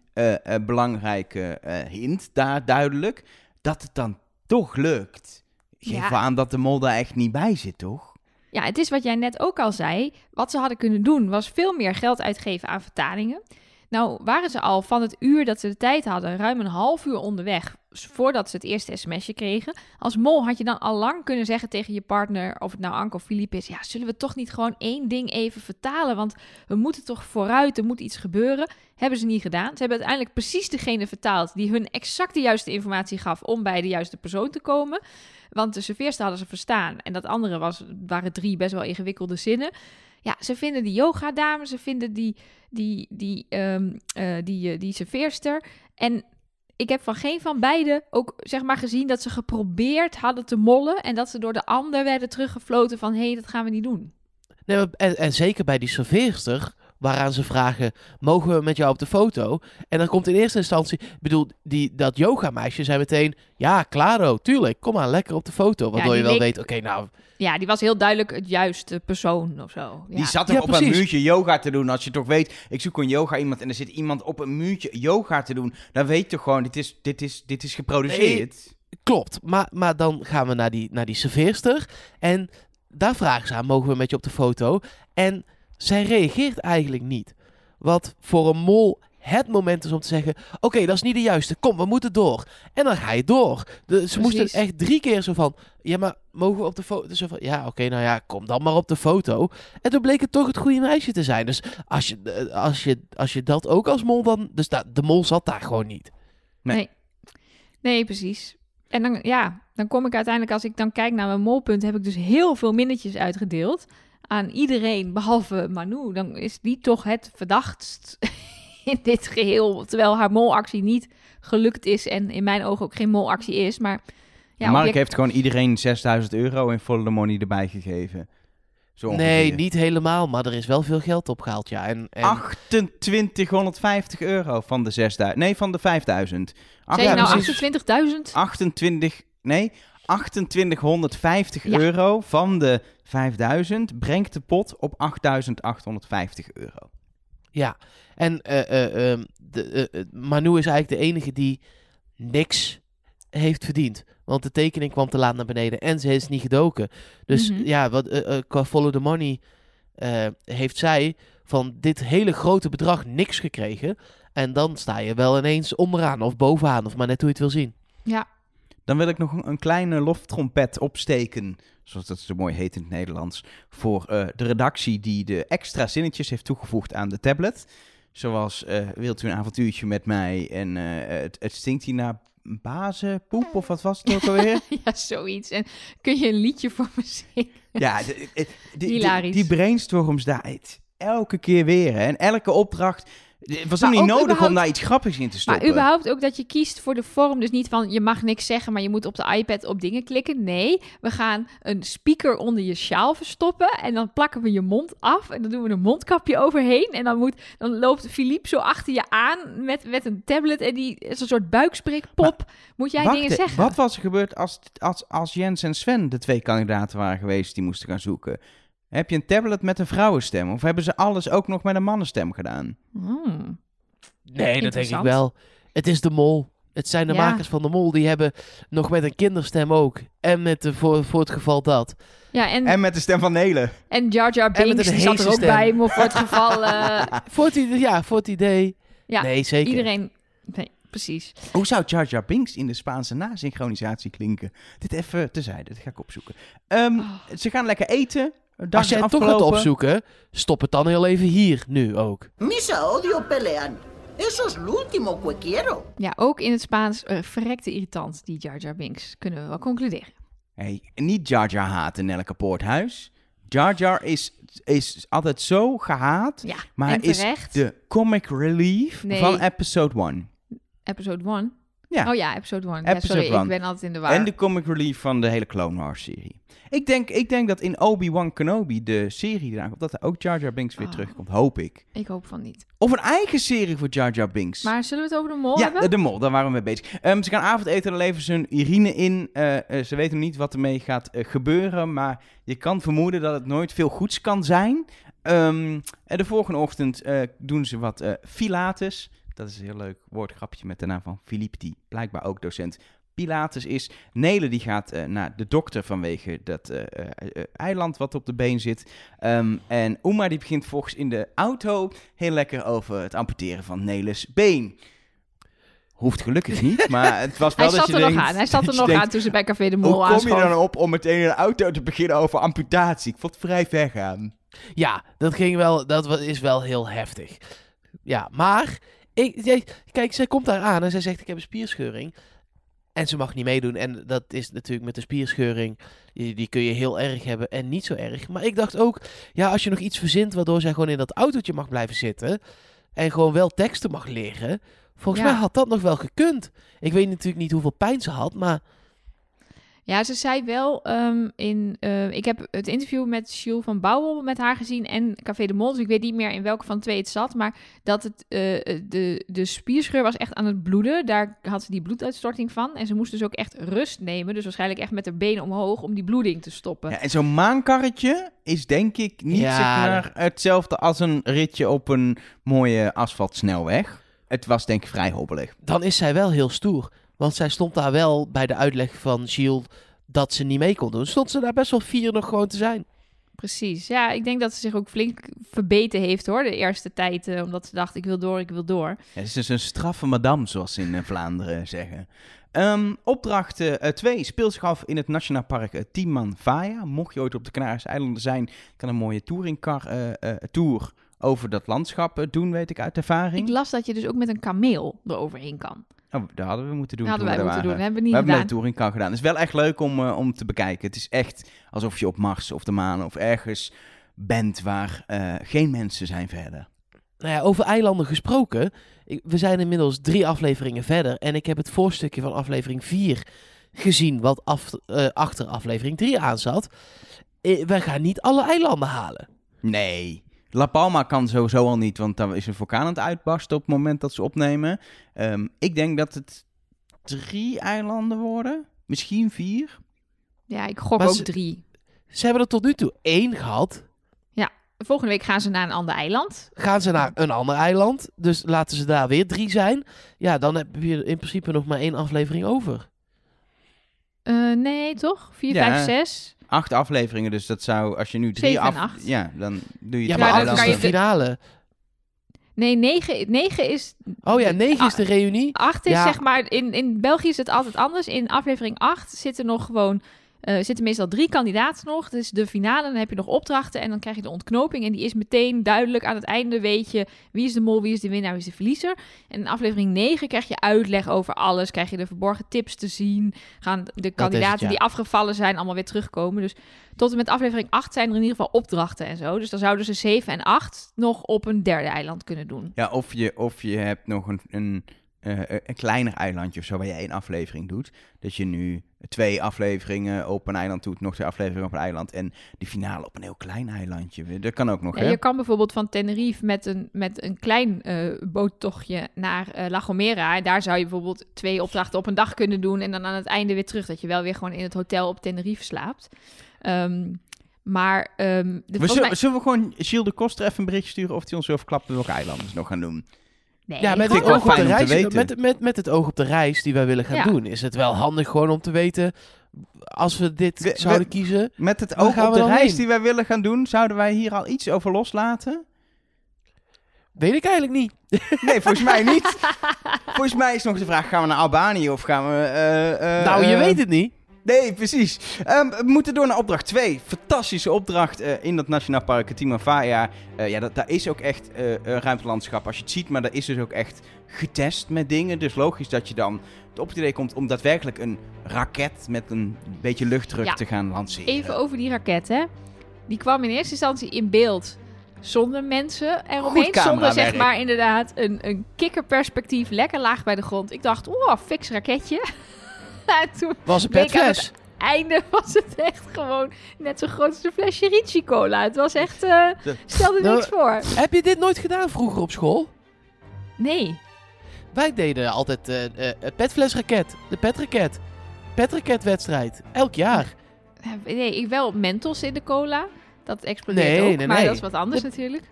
belangrijke eh, hint daar duidelijk, dat het dan toch lukt. Geef Ja. aan dat de mol daar echt niet bij zit, toch? Ja, het is wat jij net ook al zei. Wat ze hadden kunnen doen was veel meer geld uitgeven aan vertalingen. Nou waren ze al van het uur dat ze de tijd hadden, ruim een half uur onderweg, voordat ze het eerste sms'je kregen. Als mol had je dan al lang kunnen zeggen tegen je partner, of het nou Anke of Philippe is, ja, zullen we toch niet gewoon één ding even vertalen? Want we moeten toch vooruit, er moet iets gebeuren. Hebben ze niet gedaan. Ze hebben uiteindelijk precies degene vertaald die hun exact de juiste informatie gaf om bij de juiste persoon te komen. Want de serveerster hadden ze verstaan. En dat andere was, waren drie best wel ingewikkelde zinnen. Ja, ze vinden die yoga-dame, ze vinden die, die, die, eh, die, eh, die serveerster. En ik heb van geen van beiden ook zeg maar gezien dat ze geprobeerd hadden te mollen. En dat ze door de ander werden teruggefloten van, hé, hey, dat gaan we niet doen. En, en zeker bij die serveerster, waaraan ze vragen: mogen we met jou op de foto? En dan komt in eerste instantie, ik bedoel, die, dat yogameisje zei meteen: ja, claro, tuurlijk, kom maar lekker op de foto. Waardoor je wel leek- weet: oké, nou, Ja, die was heel duidelijk het juiste persoon of zo. Ja. Die zat Ja, op precies. een muurtje yoga te doen. Als je toch weet, ik zoek een yoga iemand en er zit iemand op een muurtje yoga te doen. Dan weet je toch gewoon, dit is, dit is, dit is geproduceerd. klopt. Maar, maar dan gaan we naar die, naar die serveerster. En daar vragen ze aan: mogen we met je op de foto? En zij reageert eigenlijk niet. Wat voor een mol het moment is om te zeggen: Oké, dat is niet de juiste. Kom, we moeten door. En dan ga je door. De, ze moesten echt drie keer zo van: Ja, maar mogen we op de foto? Zo van, ja, oké, nou ja, kom dan maar op de foto. En toen bleek het toch het goede meisje te zijn. Dus als je, eh, als je, als je dat ook als mol dan. Dus da- de mol zat daar gewoon niet. Nee, precies. En dan, ja, dan kom ik uiteindelijk, als ik dan kijk naar mijn molpunt, heb ik dus heel veel minnetjes uitgedeeld aan iedereen, behalve Manu. Dan is die toch het verdachtst in dit geheel. Terwijl haar molactie niet gelukt is en in mijn ogen ook geen molactie is. Maar ja, Mark object- heeft gewoon iedereen 6000 euro in volle money erbij gegeven. Zo Nee, niet helemaal. Maar er is wel veel geld opgehaald, ja. En, en 2850 euro van de 6000. Nee, van de 5000. Zeg nou precies. 28.000? 28, nee, 2850 Ja. euro van de 5000 brengt de pot op 8850 euro. Ja, en eh, eh, ehm, de, eh, Manu is eigenlijk de enige die niks heeft verdiend. Want de tekening kwam te laat naar beneden en ze is niet gedoken. Dus Mhm. ja, wat, qua follow the money eh, heeft zij van dit hele grote bedrag niks gekregen. En dan sta je wel ineens onderaan of bovenaan, of maar net hoe je het wil zien. Ja, Dan wil ik nog een, een kleine loftrompet opsteken, zoals dat zo mooi heet in het Nederlands, voor eh, de redactie die de extra zinnetjes heeft toegevoegd aan de tablet. Zoals, eh, wilt u een avontuurtje met mij en eh, het, het stinkt hier naar bazenpoep, of wat was het ook alweer? ja, zoiets. En kun je een liedje voor me zingen? Ja, de- de- die, brainstorms daar, elke keer weer. Hè. En elke opdracht, het was Maar ook niet nodig om daar iets grappigs in te stoppen. Maar überhaupt ook dat je kiest voor de vorm. Dus niet van je mag niks zeggen, maar je moet op de iPad op dingen klikken. Nee, we gaan een speaker onder je sjaal verstoppen. En dan plakken we je mond af. En dan doen we een mondkapje overheen. En dan, moet, dan loopt Philippe zo achter je aan met, met een tablet. En die is een soort buikspreekpop. moet jij Wacht, dingen zeggen? Wat was er gebeurd als, als, als Jens en Sven de twee kandidaten waren geweest die moesten gaan zoeken? Heb je een tablet met een vrouwenstem? Of hebben ze alles ook nog met een mannenstem gedaan? Hmm. Nee, dat denk ik wel. Het is de mol. Het zijn de Ja. makers van de mol. Die hebben nog met een kinderstem ook. En met de, voor, voor het geval dat. Ja, en, En met de stem van Nelen. en Jar Jar Binks die zat er ook stem. bij. Maar voor het geval... eh, Voor het, idee- ja, voor het idee. Ja, nee, zeker. iedereen... Nee. Precies. Hoe zou Jar Jar Binks in de Spaanse nasynchronisatie klinken? Dit even tezijde, dat ga ik opzoeken. Ehm, Oh. Ze gaan lekker eten. Als jij het toch gaat opzoeken, stop het dan heel even hier, nu ook. Misa odio pelean. Eso es lo último que quiero. Ja, ook in het Spaans eh, verrekte irritant, die Jar Jar Binks. Kunnen we wel concluderen. Hey, niet Jar Jar haten in elke poorthuis. Jar Jar is, is altijd zo gehaat, Ja, maar is de comic relief Nee. van episode 1. Episode 1. Ja. Oh ja, episode 1. Ja, Episode sorry, one. ik ben altijd in de war. En de comic relief van de hele Clone Wars serie. Ik denk, ik denk dat in Obi-Wan Kenobi, de serie eraan komt, dat er ook Jar Jar Binks weer Oh. terugkomt. Hoop ik. Ik hoop van niet. Of een eigen serie voor Jar Jar Binks. Maar zullen we het over de mol ja, hebben? de, de mol, daar waren we mee bezig. Ehm, ze gaan avondeten, dan leveren ze hun urine in. Eh, ze weten nog niet wat ermee gaat eh, gebeuren, maar je kan vermoeden dat het nooit veel goeds kan zijn. Ehm, de volgende ochtend doen ze wat Pilates. Dat is een heel leuk woordgrapje met de naam van Philippe, die blijkbaar ook docent Pilates is. Nele die gaat eh, naar de dokter vanwege dat eh, eh, eiland wat op de been zit. Ehm, en Uma die begint volgens in de auto heel lekker over het amputeren van Neles been. Hoeft gelukkig niet, maar het was wel Hij dat zat je er denkt... nog aan. Hij zat er nog denkt, aan toen ze bij Café de Mol Hoe kom je dan op om meteen in de auto te beginnen over amputatie? Ik vond het vrij ver gaan. Ja, dat ging wel, dat is wel heel heftig. Ja, maar, ik, jij- kijk, zij komt daar aan en zij zegt ik heb een spierscheuring. En ze mag niet meedoen. En dat is natuurlijk met de spierscheuring, die, die kun je heel erg hebben en niet zo erg. Maar ik dacht ook, ja, als je nog iets verzint waardoor zij gewoon in dat autootje mag blijven zitten. En gewoon wel teksten mag leren. Volgens Ja. mij had dat nog wel gekund. Ik weet natuurlijk niet hoeveel pijn ze had, maar Ja, ze zei wel ehm, in... eh, ik heb het interview met Jules van Bouwel met haar gezien en Café de Mol. Dus ik weet niet meer in welke van de twee het zat. Maar dat het, eh, de, de spierscheur was echt aan het bloeden. Daar had ze die bloeduitstorting van. En ze moest dus ook echt rust nemen. Dus waarschijnlijk echt met haar benen omhoog om die bloeding te stoppen. Ja, en zo'n maankarretje is denk ik niet Ja. zeg maar, hetzelfde als een ritje op een mooie asfaltsnelweg. Het was denk ik vrij hobbelig. dan is zij wel heel stoer. Want zij stond daar wel bij de uitleg van Gilles dat ze niet mee kon doen. Stond ze daar best wel vier nog gewoon te zijn. Precies. Ja, ik denk dat ze zich ook flink verbeten heeft hoor. De eerste tijd. eh, omdat ze dacht, ik wil door, ik wil door. Ja, het is dus een straffe madame, zoals ze in eh, Vlaanderen zeggen. Ehm, opdracht 2 speelt zich af in het Nationaal Park uh, Timan Faya. Mocht je ooit op de Canarische eilanden zijn, kan een mooie touringcar eh, eh, tour over dat landschap eh, doen, weet ik uit ervaring. Ik las dat je dus ook met een kameel eroverheen kan. Oh, dat hadden we moeten doen. Dat hadden wij we moeten doen. hebben we We niet hebben gedaan. touringcar gedaan. Het is wel echt leuk om, eh, om te bekijken. Het is echt alsof je op Mars of de maan of ergens bent waar eh, geen mensen zijn verder. Nou ja, over eilanden gesproken. Ik- we zijn inmiddels drie afleveringen verder. En ik heb het voorstukje van aflevering 4 gezien. Wat af, eh, achter aflevering 3 aan zat. Eh, wij gaan niet alle eilanden halen. Nee. La Palma kan sowieso al niet, want daar is een vulkaan aan het uitbarsten op het moment dat ze opnemen. Ehm, ik denk dat het drie eilanden worden. Misschien vier. Ja, ik gok Maar ook ze- drie. Ze hebben er tot nu toe één gehad. Volgende week gaan ze naar een ander eiland. Gaan ze naar een ander eiland. Dus laten ze daar weer drie zijn. Ja, dan heb je in principe nog maar één aflevering over. Eh, nee, toch? Vier, Ja. vijf, zes. Acht afleveringen, dus dat zou, als je nu drie Zeven en af... acht. Ja, dan doe je Ja, maar dan acht is de finale. Nee, negen, negen is... Oh ja, negen is de reunie. Acht is Ja. zeg maar... In, in België is het altijd anders. In aflevering acht zitten nog gewoon... eh, zitten meestal drie kandidaten nog. Dus de finale, dan heb je nog opdrachten en dan krijg je de ontknoping. En die is meteen duidelijk. Aan het einde weet je wie is de mol, wie is de winnaar, wie is de verliezer. En in aflevering 9 krijg je uitleg over alles. Krijg je de verborgen tips te zien. Gaan de kandidaten ja. die afgevallen zijn allemaal weer terugkomen. Dus tot en met aflevering 8 zijn er in ieder geval opdrachten en zo. Dus dan zouden ze 7 en 8 nog op een derde eiland kunnen doen. Ja, of je, of je hebt nog een, een, eh, een kleiner eilandje of zo waar je één aflevering doet. Dat je nu twee afleveringen op een eiland doet, nog twee afleveringen op een eiland en die finale op een heel klein eilandje. Dat kan ook nog, Ja, hè? je kan bijvoorbeeld van Tenerife met een, met een klein eh, boottochtje naar eh, La Gomera. En daar zou je bijvoorbeeld twee opdrachten op een dag kunnen doen. En dan aan het einde weer terug. Dat je wel weer gewoon in het hotel op Tenerife slaapt. Ehm, maar ehm, de, We zullen, mij... zullen we gewoon Gilles de Koster even een berichtje sturen of hij ons wil verklappen welke eilanden nog gaan doen? Nee, Ja, met het, oog op de reis, met, met, met het oog op de reis die wij willen gaan Ja. doen, is het wel handig gewoon om te weten, als we dit We- we- zouden kiezen, Met het oog op de reis heen? die wij willen gaan doen, zouden wij hier al iets over loslaten? weet ik eigenlijk niet. Nee, volgens mij niet. volgens Volgens mij is nog de vraag, gaan we naar Albanië of gaan we... eh, eh, nou, je eh, weet het niet. Nee, precies. Ehm, we moeten door naar opdracht 2. Fantastische opdracht eh, in dat Nationaal Park Faya. Eh, ja, dat, daar is ook echt eh, ruimtelandschap als je het ziet. Maar daar is dus ook echt getest met dingen. Dus logisch dat je dan op het idee komt om daadwerkelijk een raket met een beetje luchtdruk Ja. te gaan lanceren. Even over die raket, hè. Die kwam in eerste instantie in beeld zonder mensen eromheen. Zonder zeg maar inderdaad een, een kikkerperspectief, lekker laag bij de grond. Ik dacht, oh, fix raketje. En toen Was een petfles. einde was het echt gewoon net zo groot als een flesje Ricci cola. Het was echt, eh De- stelde Nou, niks voor. Heb je dit nooit gedaan vroeger op school? Nee. Wij deden altijd eh eh, het petflesraket, de petraket. Petraketwedstrijd, elk jaar. Nee, ik wel mentos in de cola. Dat explodeert Nee, ook, nee, maar nee. dat is wat anders natuurlijk.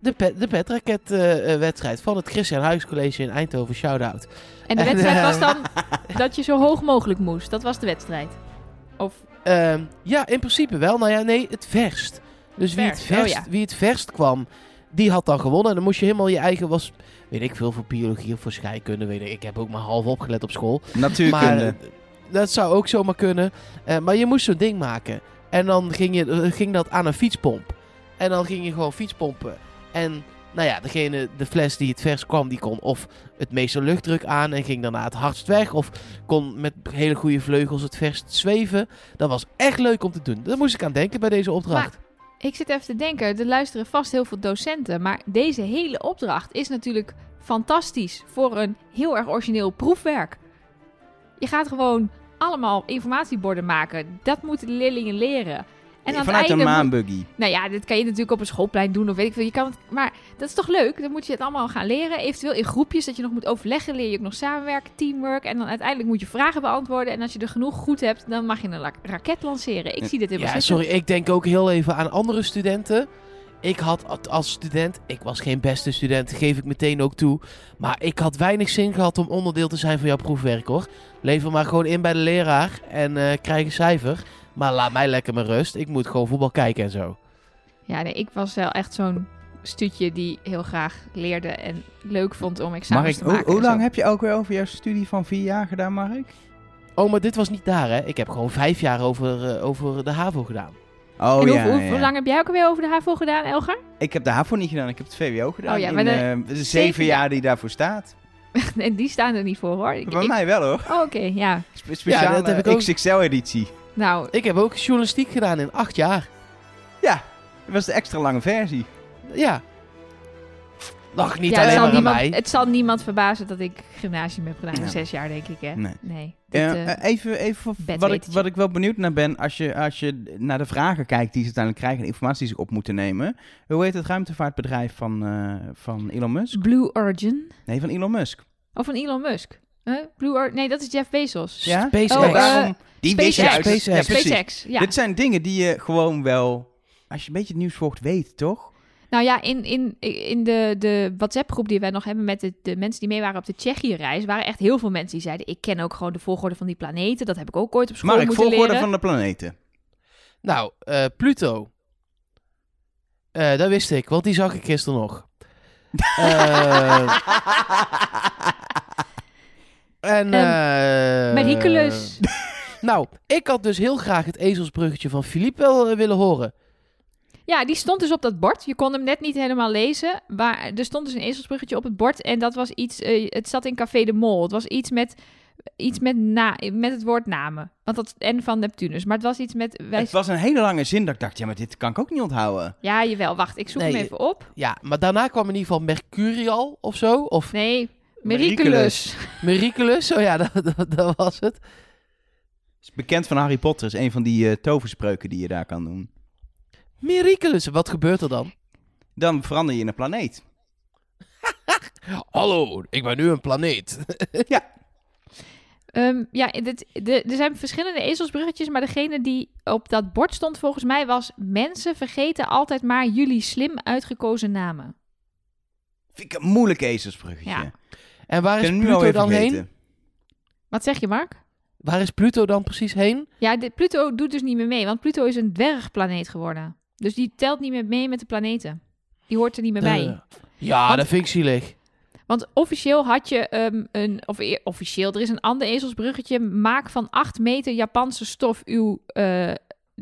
De, pet, de petraketwedstrijd van het Christian Huygens College in Eindhoven. Shout-out. En de En, wedstrijd eh, was dan dat je zo hoog mogelijk moest. Dat was de wedstrijd. Of Ehm, ja, in principe wel. Nou ja, nee, het verst. Dus wie het Verst, oh ja. wie het verst kwam, die had dan gewonnen. En dan moest je helemaal je eigen, was, weet ik veel, voor biologie of voor scheikunde. Weet ik. ik heb ook maar half opgelet op school. Natuurkunde. Maar eh, dat zou ook zomaar kunnen. Eh, maar je moest zo'n ding maken. En dan ging, je, eh, ging dat aan een fietspomp. En dan ging je gewoon fietspompen. En nou ja, degene, de fles die het vers kwam, die kon of het meeste luchtdruk aan en ging daarna het hardst weg. Of kon met hele goede vleugels het verst zweven. Dat was echt leuk om te doen. Daar moest ik aan denken bij deze opdracht. ik zit even te denken, er luisteren vast heel veel docenten. Maar deze hele opdracht is natuurlijk fantastisch voor een heel erg origineel proefwerk. Je gaat gewoon allemaal informatieborden maken. Dat moeten de leerlingen leren. En aan Vanuit het een einde maanbuggy. Nou ja, dit kan je natuurlijk op een schoolplein doen of weet ik veel. Je kan het, maar dat is toch leuk? Dan moet je het allemaal gaan leren. Eventueel in groepjes dat je nog moet overleggen. Leer je ook nog samenwerken, teamwork. En dan uiteindelijk moet je vragen beantwoorden. En als je er genoeg goed hebt, dan mag je een la- raket lanceren. Ik zie dit helemaal Ja, zitten. sorry, ik denk ook heel even aan andere studenten. Ik had als student, ik was geen beste student, geef ik meteen ook toe. Maar ik had weinig zin gehad om onderdeel te zijn van jouw proefwerk hoor. Lever maar gewoon in bij de leraar en eh, krijg een cijfer. Maar laat mij lekker mijn rust. Ik moet gewoon voetbal kijken en zo. Ja, nee, ik was wel echt zo'n stuutje die heel graag leerde en leuk vond om examens Mark, te hoe, maken. hoe en zo. lang heb je ook weer over jouw studie van vier jaar gedaan, Mark? Oh, maar dit was niet daar hè. Ik heb gewoon vijf jaar over, eh, over de HAVO gedaan. Oh en ja, hoe, hoe, ja. hoe lang heb jij ook alweer over de HAVO gedaan, Elgar? Ik heb de HAVO niet gedaan, ik heb het VWO gedaan. Oh ja, in, maar de eh, de zeven zeven jaar die daarvoor staat. nee, die staan er niet voor hoor. Ik- Bij ik- mij wel hoor. Oh, oké, ja. Spe speciale dat heb ik ook. XXL-editie. Nou, Ik heb ook journalistiek gedaan in acht jaar. Ja, dat was de extra lange versie. Ja. Lag niet ja, het, alleen zal maar aan niemand, mij. het zal niemand verbazen dat ik gymnasium heb gedaan. Ja. Zes jaar, denk ik, hè? Nee. Dit, Eh, eh, eh, even even voor- wat, ik, wat ik wel benieuwd naar ben, als je, als je naar de vragen kijkt die ze uiteindelijk krijgen en de informatie die ze op moeten nemen. Hoe heet het ruimtevaartbedrijf van, eh, van Elon Musk? Blue Origin. Nee, van Elon Musk. Of van Elon Musk. Huh? Blue Or nee, dat is Jeff Bezos. Ja? SpaceX. Oh, Ja, eh, die wist je SpaceX. uit. SpaceX. Ja, precies. SpaceX, ja. Dit zijn dingen die je gewoon wel, als je een beetje het nieuws volgt, weet, toch? Nou ja, in, in, in de, de WhatsApp-groep die wij nog hebben met de, de mensen die mee waren op de Tsjechië-reis, waren echt heel veel mensen die zeiden: Ik ken ook gewoon de volgorde van die planeten. Dat heb ik ook ooit op school Mark, moeten volgorde leren. van de planeten. Nou, eh, Pluto. Eh, dat wist ik, want die zag ik gisteren nog. Eh, en, eh Mericulous. Nou, ik had dus heel graag het ezelsbruggetje van Philippe wel eh, willen horen. Ja, die stond dus op dat bord. Je kon hem net niet helemaal lezen. Maar er stond dus een ezelsbruggetje op het bord. En dat was iets. eh, het zat in Café de Mol. Het was iets met. Iets met, na, met het woord namen. Want dat en van Neptunus. Maar het was iets met. Wij, Het was een hele lange zin dat ik dacht, ja, maar dit kan ik ook niet onthouden. Ja, jawel. Wacht, ik zoek Nee, hem even op. Ja, maar daarna kwam in ieder geval Mercurial of zo. Of Nee, Mericulous. Mericulous. Oh ja, dat, dat, dat was het. is bekend van Harry Potter, is een van die eh, toverspreuken die je daar kan doen. Mericulous. Wat gebeurt er dan? Dan verander je in een planeet. Hallo, ik ben nu een planeet. Ehm, ja, dit, de, er zijn verschillende ezelsbruggetjes. Maar degene die op dat bord stond volgens mij was... Mensen vergeten altijd maar jullie slim uitgekozen namen. Vind ik een moeilijk ezelsbruggetje. Ja. En waar is Pluto dan heen? Wat zeg je, Mark? Waar is Pluto dan precies heen? Ja, de, Pluto doet dus niet meer mee, want Pluto is een dwergplaneet geworden. Dus die telt niet meer mee met de planeten. Die hoort er niet meer bij. Eh, ja, Want- dat vind ik zielig. Want officieel had je ehm, een, of e- officieel, er is een ander ezelsbruggetje. Maak van 8 meter Japanse stof uw eh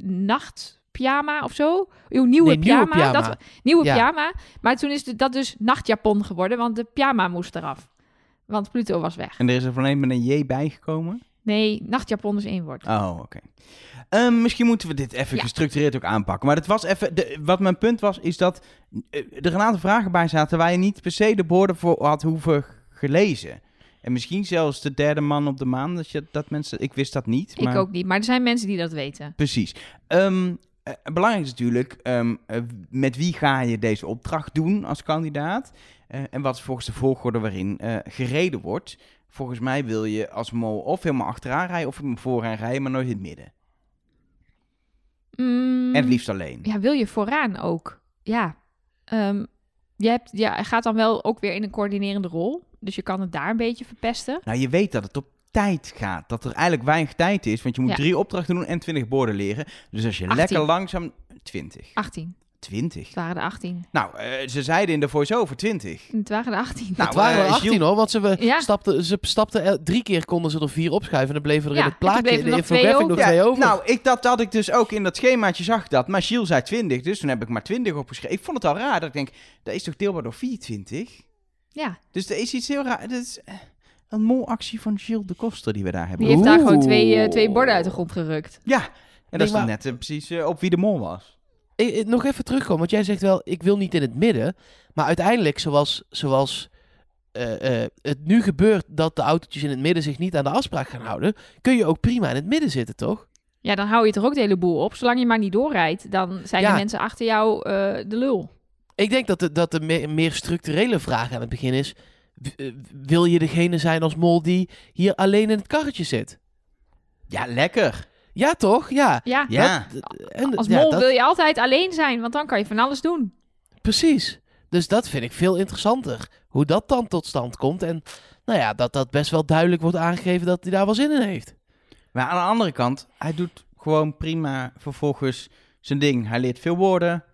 nachtpyjama of zo. Uw nieuwe Nee, nieuwe pyjama. pyjama. Dat, nieuwe Ja. pyjama. Maar toen is de- dat dus nachtjapon geworden, want de pyjama moest eraf. Want Pluto was weg. En er is er van een met een J bijgekomen. Nee, nachtjapon is één woord. Oh, oké. Ehm, misschien moeten we dit even Ja. gestructureerd ook aanpakken. Maar het was even. De, wat mijn punt was, is dat eh, er een aantal vragen bij zaten waar je niet per se de borden voor had hoeven gelezen. En misschien zelfs de derde man op de maan. Dat, je, dat mensen. Ik wist dat niet. Maar... Ik ook niet, maar er zijn mensen die dat weten. Precies. Ehm, eh, belangrijk is natuurlijk, ehm, eh, met wie ga je deze opdracht doen als kandidaat? Eh, en wat is volgens de volgorde waarin eh, gereden wordt? Volgens mij wil je als mol of helemaal achteraan rijden of helemaal vooraan rijden, maar nooit in het midden. Mm, En het liefst alleen. Ja, wil je vooraan ook? Ja. Ehm, je, hebt, ja, hij gaat dan wel ook weer in een coördinerende rol. Dus je kan het daar een beetje verpesten. Nou, je weet dat het op tijd gaat. Dat er eigenlijk weinig tijd is, want je moet Ja. drie opdrachten doen en twintig borden leren. Dus als je 18. lekker langzaam... 20. 18. 20. Het waren er 18. Nou, eh, ze zeiden in de voice-over 20. Het waren er 18. Nou, het waren er eh, 18 Gilles- hoor, want ze, we Ja. stapten, ze stapten drie keer konden ze er vier opschuiven en dan bleven er Ja, in het plaatje, in de er nog twee infographic nog over. twee over. Nou, ik, dat had ik dus ook in dat schemaatje zag dat. Maar Gilles zei 20, dus toen heb ik maar 20 opgeschreven. Ik vond het al raar dat ik denk, dat is toch deelbaar door 24? Ja, Dus er is iets heel raar. Dat is eh, een molactie van Gilles de Koster die we daar hebben. die heeft daar gewoon twee, eh, twee borden uit de grond gerukt. Ja, en dat is dan net eh, precies eh, op wie de mol was. Eh, eh, nog even terugkomen, want jij zegt wel, ik wil niet in het midden. Maar uiteindelijk, zoals, zoals eh, eh, het nu gebeurt dat de autootjes in het midden zich niet aan de afspraak gaan houden, kun je ook prima in het midden zitten, toch? Ja, dan hou je toch ook de hele boel op. Zolang je maar niet doorrijdt, dan zijn Ja. de mensen achter jou eh, de lul. Ik denk dat de, dat de me- meer structurele vraag aan het begin is, w- wil je degene zijn als mol die hier alleen in het karretje zit? Ja, lekker. Ja, toch? Ja. Ja, Ja. Dat- en, als ja, mol dat- wil je altijd alleen zijn, want dan kan je van alles doen. Precies. Dus dat vind ik veel interessanter. Hoe dat dan tot stand komt. En nou ja, dat dat best wel duidelijk wordt aangegeven dat hij daar wel zin in heeft. Maar aan de andere kant, hij doet gewoon prima vervolgens zijn ding. Hij leert veel woorden.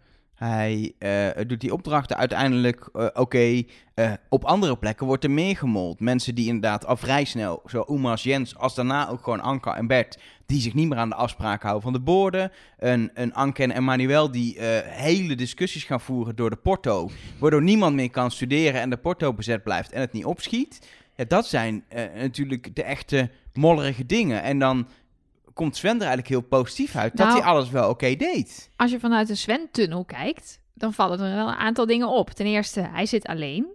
Hij eh, doet die opdrachten uiteindelijk eh, oké. Eh, op andere plekken wordt er meer gemold. Mensen die inderdaad al vrij snel, zo als Jens, als daarna ook gewoon Anka en Bert, die zich niet meer aan de afspraken houden van de borden. Een, een Anke en Emmanuel die hele discussies gaan voeren door de porto, waardoor niemand meer kan studeren en de porto bezet blijft en het niet opschiet. Dat zijn natuurlijk de echte mollerige dingen. En dan komt Sven er eigenlijk heel positief uit dat Nou- hij alles wel oké deed. Als je vanuit de Sven-tunnel kijkt, dan vallen er wel een aantal dingen op. Ten eerste, hij zit alleen.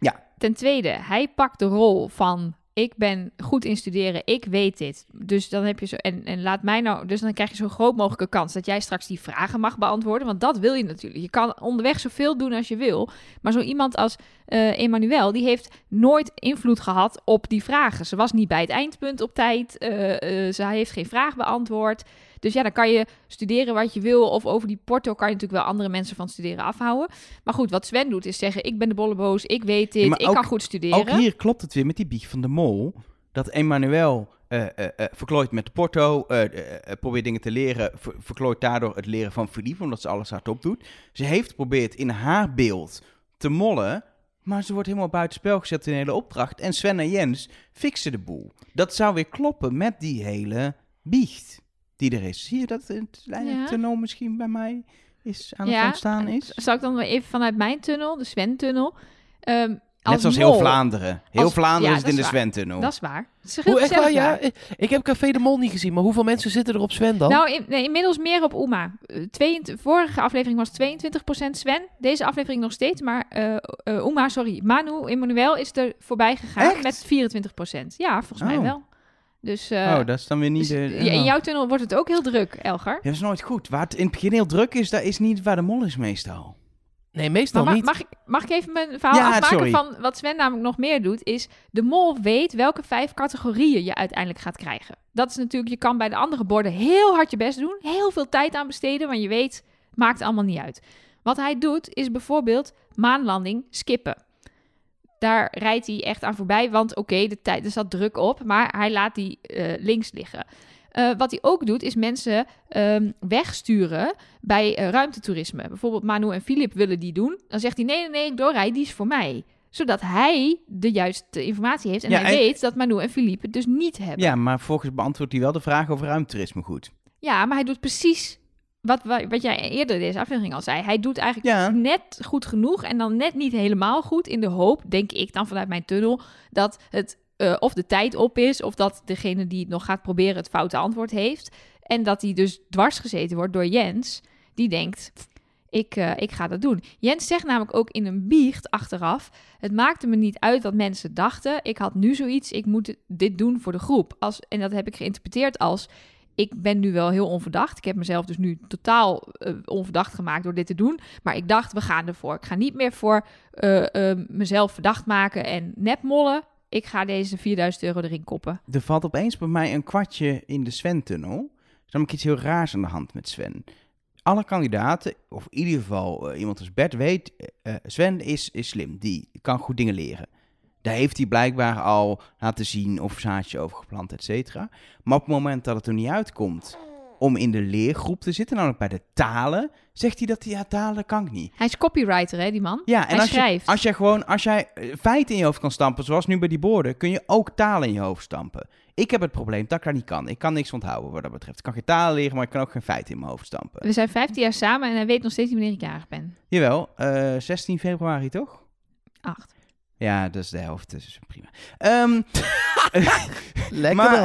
Ja. Ten tweede, hij pakt de rol van ik ben goed in studeren, ik weet dit. Dus dan heb je zo en, en laat mij nou, dus dan krijg je zo groot mogelijke kans dat jij straks die vragen mag beantwoorden, want dat wil je natuurlijk. Je kan onderweg zoveel doen als je wil, maar zo iemand als eh Emmanuel, die heeft nooit invloed gehad op die vragen. Ze was niet bij het eindpunt op tijd, eh, eh, ze heeft geen vraag beantwoord. Dus ja, dan kan je studeren wat je wil. Of over die porto kan je natuurlijk wel andere mensen van studeren afhouden. Maar goed, wat Sven doet is zeggen... ik ben de bolleboos, ik weet dit, Ja, ik ook- kan goed studeren. Ook hier klopt het weer met die bieg van de mol. Dat Emmanuel eh eh, eh, verklooit met de porto, probeert dingen te leren, ver- verklooit daardoor het leren van Philippe, omdat ze alles hardop doet. Ze heeft geprobeerd in haar beeld te mollen, maar ze wordt helemaal buitenspel gezet in de hele opdracht. En Sven en Jens fixen de boel. Dat zou weer kloppen met die hele biecht die er is. Zie je dat het kleine Ja. tunnel misschien bij mij is aan Ja, het ontstaan is? Zal ik dan weer even vanuit mijn tunnel, de Sven-tunnel... ehm, Net als zoals mol- heel Vlaanderen. Heel als- Vlaanderen ja, is het dat in de. Sven-tunnel. Dat is waar. Het is heel Hoe echt waar? Ja, daar. ik, heb Café de Mol niet gezien, maar hoeveel mensen zitten er op Sven dan? Nou, in- nee, inmiddels meer op Uma. Eh, 22 vorige aflevering was 22% Sven. Deze aflevering nog steeds. Maar eh eh, Uma, sorry, Manu, Emmanuel is er voorbij gegaan Echt? met 24%. Ja, volgens mij Oh. wel. Dus, eh, oh, dat is dan weer niet dus de... ja, in oh. jouw tunnel wordt het ook heel druk, Elgar. Ja, dat is nooit goed. Waar het in het begin heel druk is, dat is niet waar de mol is meestal. nee, meestal Maar niet. mag, ik, mag ik even mijn verhaal Ja, afmaken sorry. van wat Sven namelijk nog meer doet? Is de mol weet welke vijf categorieën je uiteindelijk gaat krijgen. Dat is natuurlijk, je kan bij de andere borden heel hard je best doen. Heel veel tijd aan besteden, want je weet, maakt allemaal niet uit. Wat hij doet is bijvoorbeeld maanlanding skippen. Daar rijdt hij echt aan voorbij, want oké, de tijd er zat druk op, maar hij laat die eh, links liggen. Eh, wat hij ook doet, is mensen ehm, wegsturen bij eh, ruimtetoerisme. Bijvoorbeeld Manu en Filip willen die doen. Dan zegt hij, nee, nee, nee, ik doorrijd, die is voor mij. Zodat hij de juiste informatie heeft. En Ja, hij en- weet dat Manu en Philippe het dus niet hebben. Ja, maar volgens beantwoordt hij wel de vraag over ruimtoerisme goed. Ja, maar hij doet precies wat, wa- wat jij eerder deze aflevering al zei. Hij doet eigenlijk Ja. net goed genoeg en dan net niet helemaal goed. In de hoop, denk ik dan vanuit mijn tunnel, dat het eh, of de tijd op is... of dat degene die het nog gaat proberen het foute antwoord heeft. En dat hij dus dwars gezeten wordt door Jens, die denkt... Ik, eh, ik ga dat doen. Jens zegt namelijk ook in een biecht achteraf... het maakte me niet uit wat mensen dachten. Ik had nu zoiets, ik moet dit doen voor de groep. Als, en dat heb ik geïnterpreteerd als ik ben nu wel heel onverdacht. Ik heb mezelf dus nu totaal eh, onverdacht gemaakt door dit te doen. Maar ik dacht, we gaan ervoor. Ik ga niet meer voor eh, eh, mezelf verdacht maken en nepmollen. Ik ga deze 4000 euro erin koppen. Er valt opeens bij mij een kwartje in de Sven-tunnel. Er is namelijk iets heel raars aan de hand met Sven. Alle kandidaten, of in ieder geval iemand als Bert, weet... Sven is, is slim, die kan goed dingen leren. Daar heeft hij blijkbaar al laten zien of zaadje over geplant, et cetera. Maar op het moment dat het er niet uitkomt om in de leergroep te zitten, namelijk bij de talen, zegt hij dat hij, ja, talen kan ik niet. Hij is copywriter, hè, die man? Ja, en Hij als je, schrijft. als jij gewoon, als jij eh, feiten in je hoofd kan stampen, zoals nu bij die borden, kun je ook talen in je hoofd stampen. Ik heb het probleem dat ik dat niet kan. Ik kan niks onthouden wat dat betreft. Ik kan geen talen leren, maar ik kan ook geen feiten in mijn hoofd stampen. We zijn 15 jaar samen en hij weet nog steeds niet wanneer ik jarig ben. Jawel, eh 16 februari toch? Acht. Ja, dat is de helft, dus prima. Ehm, Lekker maar, dan.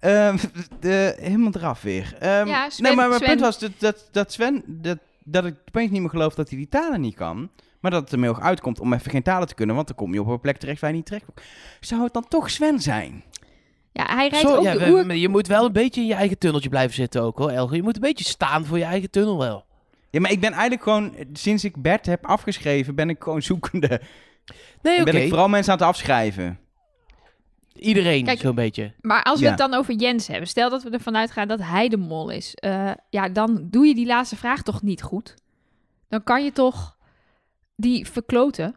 eh, ehm, de, helemaal eraf weer. Ehm, Ja, Sven- nee, maar mijn Sven- punt was dat, dat, dat Sven, dat, dat ik opeens niet meer geloof dat hij die talen niet kan. Maar dat het er heel uitkomt om even geen talen te kunnen, want dan kom je op een plek terecht waar je niet terecht komt. Zou het dan toch Sven zijn? Ja, hij rijdt ook ja, de we- oer... maar je moet wel een beetje in je eigen tunneltje blijven zitten ook hoor, Elger. Je moet een beetje staan voor je eigen tunnel wel. Ja, maar ik ben eigenlijk gewoon, sinds ik Bert heb afgeschreven, ben ik gewoon zoekende. Nee, oké. ben ik vooral mensen aan het afschrijven. Iedereen Kijk, zo'n beetje. Maar als we Ja. het dan over Jens hebben, stel dat we ervan uitgaan dat hij de mol is. eh, ja, dan doe je die laatste vraag toch niet goed? Dan kan je toch die verkloten?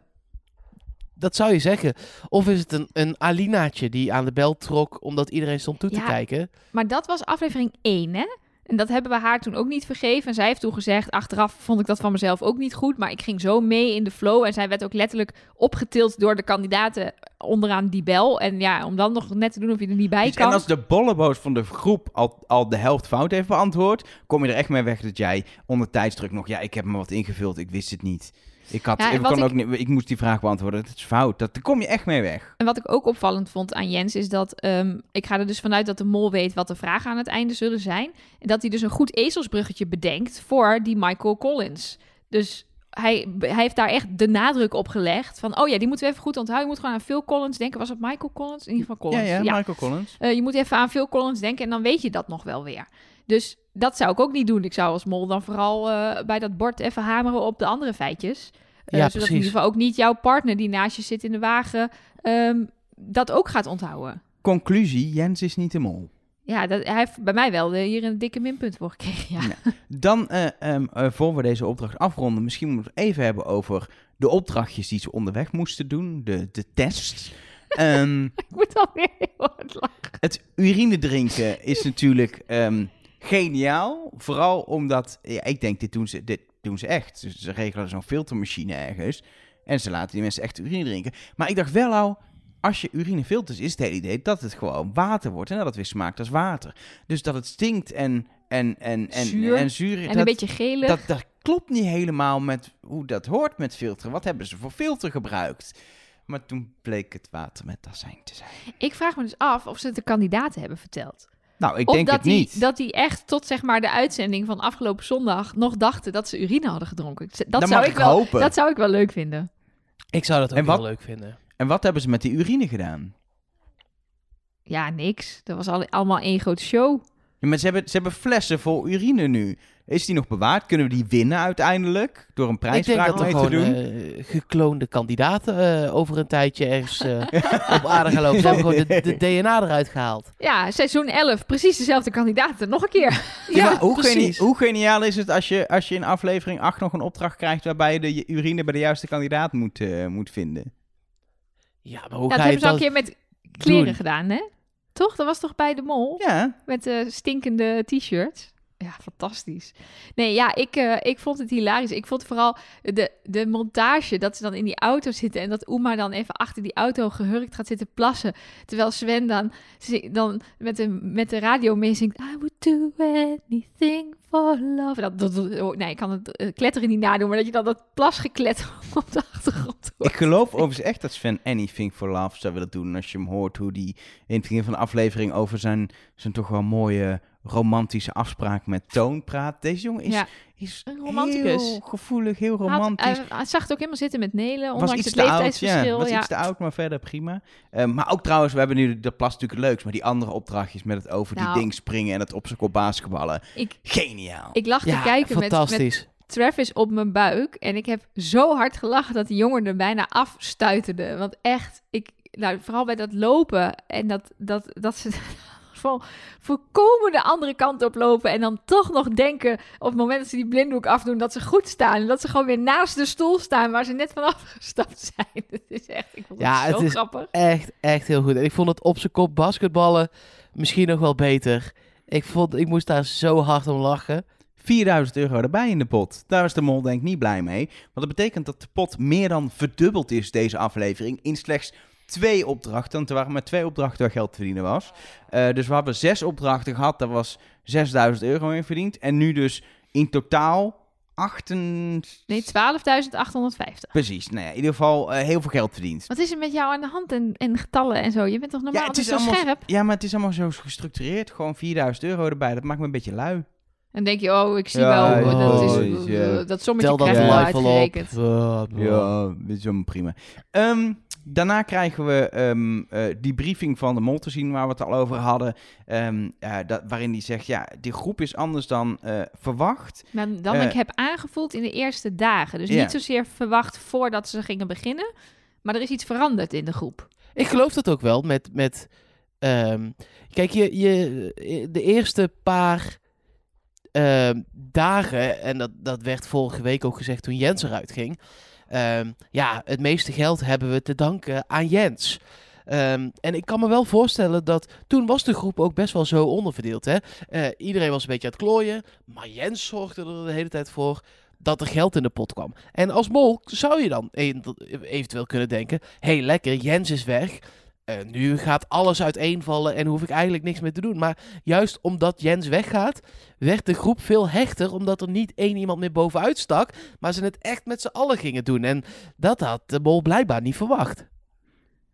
Dat zou je zeggen. Of is het een, een Alinaatje die aan de bel trok omdat iedereen stond toe te Ja. kijken? Maar dat was aflevering 1, hè? En dat hebben we haar toen ook niet vergeven. En zij heeft toen gezegd, achteraf vond ik dat van mezelf ook niet goed. Maar ik ging zo mee in de flow. En zij werd ook letterlijk opgetild door de kandidaten onderaan die bel. En ja, om dan nog net te doen of je er niet bij Dus- kan. en als de bolleboos van de groep al, al de helft fout heeft beantwoord, kom je er echt mee weg dat jij onder tijdsdruk nog, ja, ik heb me wat ingevuld, ik wist het niet. Ik, had, Ja, ik, wat kon ik- ook niet, ik moest die vraag beantwoorden, dat is fout. Dat, daar kom je echt mee weg. En wat ik ook opvallend vond aan Jens is dat ehm, ik ga er dus vanuit dat de mol weet wat de vragen aan het einde zullen zijn. En dat hij dus een goed ezelsbruggetje bedenkt voor die Michael Collins. Dus hij, hij heeft daar echt de nadruk op gelegd van, oh ja, die moeten we even goed onthouden. Je moet gewoon aan Phil Collins denken. Was het Michael Collins? In ieder geval Collins. ja, ja, Michael Collins. Eh, je moet even aan Phil Collins denken en dan weet je dat nog wel weer. Dus dat zou ik ook niet doen. Ik zou als mol dan vooral eh, bij dat bord even hameren op de andere feitjes. Ja, zodat in ieder geval ook niet jouw partner die naast je zit in de wagen ehm, dat ook gaat onthouden. Conclusie, Jens is niet de mol. Ja, dat, hij heeft bij mij wel eh, hier een dikke minpunt voor gekregen. Ja. Dan, eh, voor we deze opdracht afronden, misschien moeten we het even hebben over de opdrachtjes die ze onderweg moesten doen, de, de tests. Ehm, ik moet alweer heel hard lachen. Het urine drinken is natuurlijk geniaal. Vooral omdat, ja, ik denk, dit doen ze, dit doen ze echt. Dus ze regelen zo'n filtermachine ergens. En ze laten die mensen echt urine drinken. Maar ik dacht wel al, als je urine filtert, is het hele idee dat het gewoon water wordt. En dat het weer smaakt als water. Dus dat het stinkt en, en, en, en, Zuur. en zuur. En dat, een beetje gelig. dat, dat klopt niet helemaal met hoe dat hoort met filteren. Wat hebben ze voor filter gebruikt? Maar toen bleek het water met azijn te zijn. Ik vraag me dus af of ze het de kandidaten hebben verteld. Nou, ik of denk dat het die, niet. dat die echt tot zeg maar de uitzending van afgelopen zondag nog dachten dat ze urine hadden gedronken. Dat Dat zou ik wel, hopen. Dat zou ik wel leuk vinden. Ik zou dat ook En wat- heel leuk vinden. En wat hebben ze met die urine gedaan? Ja, niks. Dat was al, allemaal één grote show. Ja, maar ze hebben, ze hebben flessen vol urine nu. Is die nog bewaard? Kunnen we die winnen uiteindelijk? Door een Ik denk prijsvraag dat er mee te gewoon doen? eh, gekloonde kandidaten eh, over een tijdje ergens eh, op aarde gaan lopen. Ze hebben gewoon de, de DNA eruit gehaald. Ja, seizoen 11, precies dezelfde kandidaten. Nog een keer. Ja, hoe, geni- hoe geniaal is het als je, als je in aflevering 8 nog een opdracht krijgt... waarbij je de urine bij de juiste kandidaat moet, moet vinden? Ja, maar hoe Ja, dat je hebben ze al een keer met kleren doen? gedaan, hè? Toch? Dat was toch bij de mol? Ja, Met eh, stinkende t-shirts. Ja, fantastisch. Nee, ja, ik, eh, ik vond het hilarisch. Ik vond vooral de, de montage dat ze dan in die auto zitten en dat Uma dan even achter die auto gehurkt gaat zitten plassen. Terwijl Sven dan, dan met, de, met de radio meezingt. I would do anything for love. Dat, dat- oh, nee, ik kan het eh, kletteren niet nadoen, maar dat je dan dat plasgekletter op de achtergrond hoort. Ik geloof overigens echt dat Sven Anything for Love zou willen doen. Als je hem hoort hoe die in het begin van de aflevering over zijn, zijn toch wel mooie romantische afspraak met Toon praat. Deze jongen is, Ja. is heel gevoelig, heel had- romantisch. Hij, hij zag het ook helemaal zitten met Nelen, was ondanks iets het te oud, ja. leeftijdsverschil. Was ja. iets te oud, maar verder prima. Eh, maar ook trouwens, we hebben nu de plas natuurlijk het leukst, maar die andere opdrachtjes met het over Nou. die ding springen en het op zijn kop basketballen. Ik, Geniaal. ik lag te Ja, kijken met, met fantastisch. Travis op mijn buik. En ik heb zo hard gelachen dat die jongen er bijna afstuiterde. Want echt, ik, nou, vooral bij dat lopen en dat, dat, dat ze van voorkomen de andere kant op lopen. En dan toch nog denken op het moment dat ze die blinddoek afdoen dat ze goed staan. En dat ze gewoon weer naast de stoel staan waar ze net van afgestapt zijn. Het is echt, ik vond het Ja, zo het is grappig. Echt, echt heel goed. En ik vond het op zijn kop basketballen misschien nog wel beter. Ik, vond, ik moest daar zo hard om lachen. 4000 euro erbij in de pot. Daar is de mol denk ik niet blij mee. Want dat betekent dat de pot meer dan verdubbeld is deze aflevering in slechts twee opdrachten. Want er waren maar twee opdrachten waar geld te verdienen was. Eh, dus we hebben zes opdrachten gehad. Daar was 6000 euro in verdiend. En nu dus in totaal 8... Nee, 12.850. Precies. Nou ja, in ieder geval eh, heel veel geld verdiend. Wat is er met jou aan de hand en, en getallen en zo? Je bent toch normaal het altijd zo allemaal, scherp? ja, maar het is allemaal zo gestructureerd. Gewoon 4000 euro erbij. Dat maakt me een beetje lui. En denk je, oh, ik zie Ja, wel, ja, dat, is, ja. dat sommetje Tel dat krijg je wel uitgerekend. Ja, dat is helemaal prima. Ehm, daarna krijgen we ehm, eh, die briefing van de mol te zien waar we het al over hadden. Ehm, dat, waarin die zegt, ja, die groep is anders dan eh, verwacht. Maar dan Eh. ik heb aangevoeld in de eerste dagen. Dus niet zozeer verwacht voordat ze gingen beginnen. Maar er is iets veranderd in de groep. Ik geloof dat ook wel. Met, met, ehm, kijk, je, je, de eerste paar ehm, dagen, en dat, dat werd vorige week ook gezegd toen Jens eruit ging. Ehm, ja, het meeste geld hebben we te danken aan Jens. Ehm, en ik kan me wel voorstellen dat toen was de groep ook best wel zo onderverdeeld. Hè? Eh, iedereen was een beetje aan het klooien, maar Jens zorgde er de hele tijd voor dat er geld in de pot kwam. En als mol zou je dan e- eventueel kunnen denken: hey, lekker, Jens is weg. Eh, nu gaat alles uiteenvallen en hoef ik eigenlijk niks meer te doen. Maar juist omdat Jens weggaat, werd de groep veel hechter. Omdat er niet één iemand meer bovenuit stak. Maar ze het echt met z'n allen gingen doen. En dat had de mol blijkbaar niet verwacht.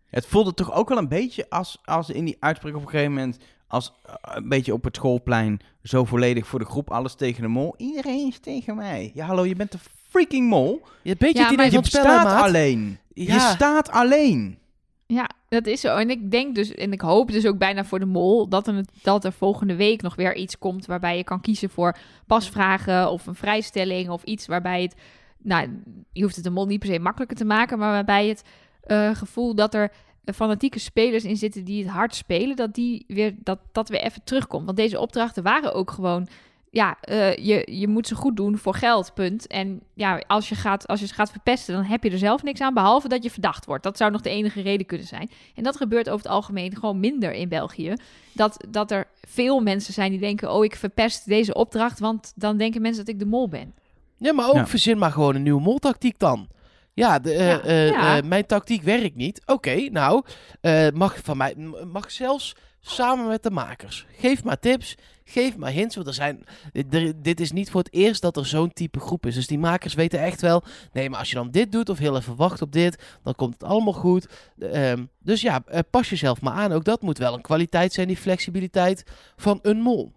Het voelde toch ook wel een beetje als, als in die uitspraak op een gegeven moment... als eh, een beetje op het schoolplein zo volledig voor de groep alles tegen de mol. Iedereen is tegen mij. Ja, hallo, je bent de freaking mol. Je beetje Ja, van Je staat maat? alleen. Je staat alleen. Ja, dat is zo. En ik denk dus, en ik hoop dus ook bijna voor de mol, dat er, dat er volgende week nog weer iets komt waarbij je kan kiezen voor pasvragen of een vrijstelling of iets waarbij het, nou, je hoeft het de mol niet per se makkelijker te maken, maar waarbij het eh, gevoel dat er fanatieke spelers in zitten die het hard spelen, dat die weer, dat, dat weer even terugkomt. Want deze opdrachten waren ook gewoon ja, eh, je, je moet ze goed doen voor geld, punt. En ja, als je, gaat, als je ze gaat verpesten, dan heb je er zelf niks aan, behalve dat je verdacht wordt. Dat zou nog de enige reden kunnen zijn. En dat gebeurt over het algemeen gewoon minder in België. Dat, dat er veel mensen zijn die denken, oh, ik verpest deze opdracht, want dan denken mensen dat ik de mol ben. Ja, maar ook Ja. verzin maar gewoon een nieuwe moltactiek dan. Ja, de, eh, Ja, eh, ja. mijn tactiek werkt niet. Oké, nou, eh, mag van mij, mag zelfs samen met de makers. Geef maar tips, geef maar hints. Want er zijn, er- dit is niet voor het eerst dat er zo'n type groep is. Dus die makers weten echt wel, nee, maar als je dan dit doet of heel even wacht op dit, dan komt het allemaal goed. Ehm, dus ja, eh, pas jezelf maar aan. Ook dat moet wel een kwaliteit zijn, die flexibiliteit van een mol.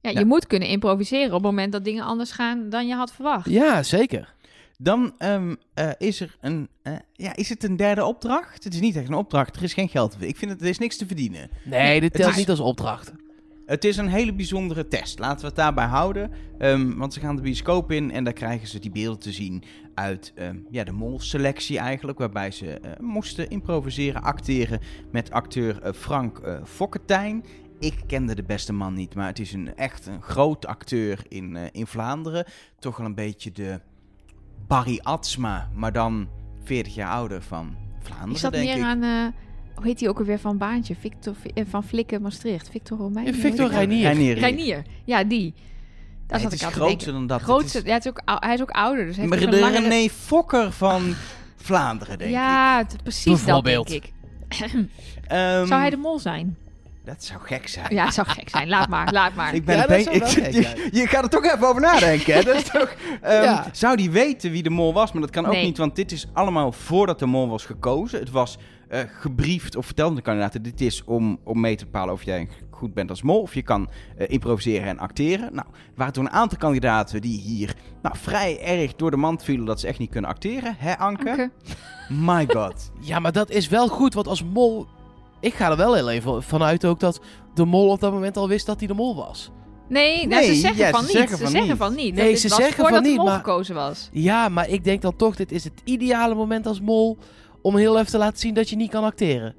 Ja, Ja. je moet kunnen improviseren op het moment dat dingen anders gaan dan je had verwacht. Ja, zeker. Dan ehm, eh, is er een... eh, ja, is het een derde opdracht? Het is niet echt een opdracht. Er is geen geld. Ik vind het, er is niks te verdienen. Nee, dit telt is- niet als opdracht. Het is een hele bijzondere test. Laten we het daarbij houden. Ehm, want ze gaan de bioscoop in en daar krijgen ze die beelden te zien uit ehm, ja, de molselectie eigenlijk. Waarbij ze eh, moesten improviseren, acteren met acteur eh, Frank eh Fokketijn. Ik kende de beste man niet, maar het is een echt een groot acteur in, in Vlaanderen. Toch wel een beetje de Barry Atsma, maar dan 40 jaar ouder van Vlaanderen, Ik zat denk meer ik. aan, hoe heet hij ook alweer van Baantje? Victor, eh, van Flikken Maastricht. Victor Romein? Victor hij? Reinier. Reinier. Reinier, ja, die. Daar Nee, het ik is groter denken. dan dat. Grootste, Het is ja, het is ook, hij is ook ouder, dus hij maar de ook een langere... René Fokker van Vlaanderen, denk ik. ja, precies dat, denk ik. Ehm, Zou hij de mol zijn? Dat zou gek zijn. Ja, zou gek zijn. Laat maar, laat maar. Ik ben Ja, dat ik- gek zijn. je, je gaat er toch even over nadenken. Hè? Dat is toch, ehm, Ja. Zou die weten wie de mol was? Maar dat kan ook Nee. niet, want dit is allemaal voordat de mol was gekozen. Het was eh, gebriefd of vertelde de kandidaten: dit is om, om mee te bepalen of jij goed bent als mol. Of je kan eh, improviseren en acteren. Nou, er waren toen een aantal kandidaten die hier nou, vrij erg door de mand vielen dat ze echt niet kunnen acteren. Hè, Anke? Anke. My god. Ja, maar dat is wel goed, want als mol... Ik ga er wel heel even vanuit ook dat de mol op dat moment al wist dat hij de mol was. Nee, nou, Nee, ze zeggen ja, van ze niet. zeggen ze van zeggen niet. van niet. Nee, Dat ze zeggen voordat van niet, de mol maar- gekozen was. Ja, maar ik denk dan toch, dit is het ideale moment als mol om heel even te laten zien dat je niet kan acteren.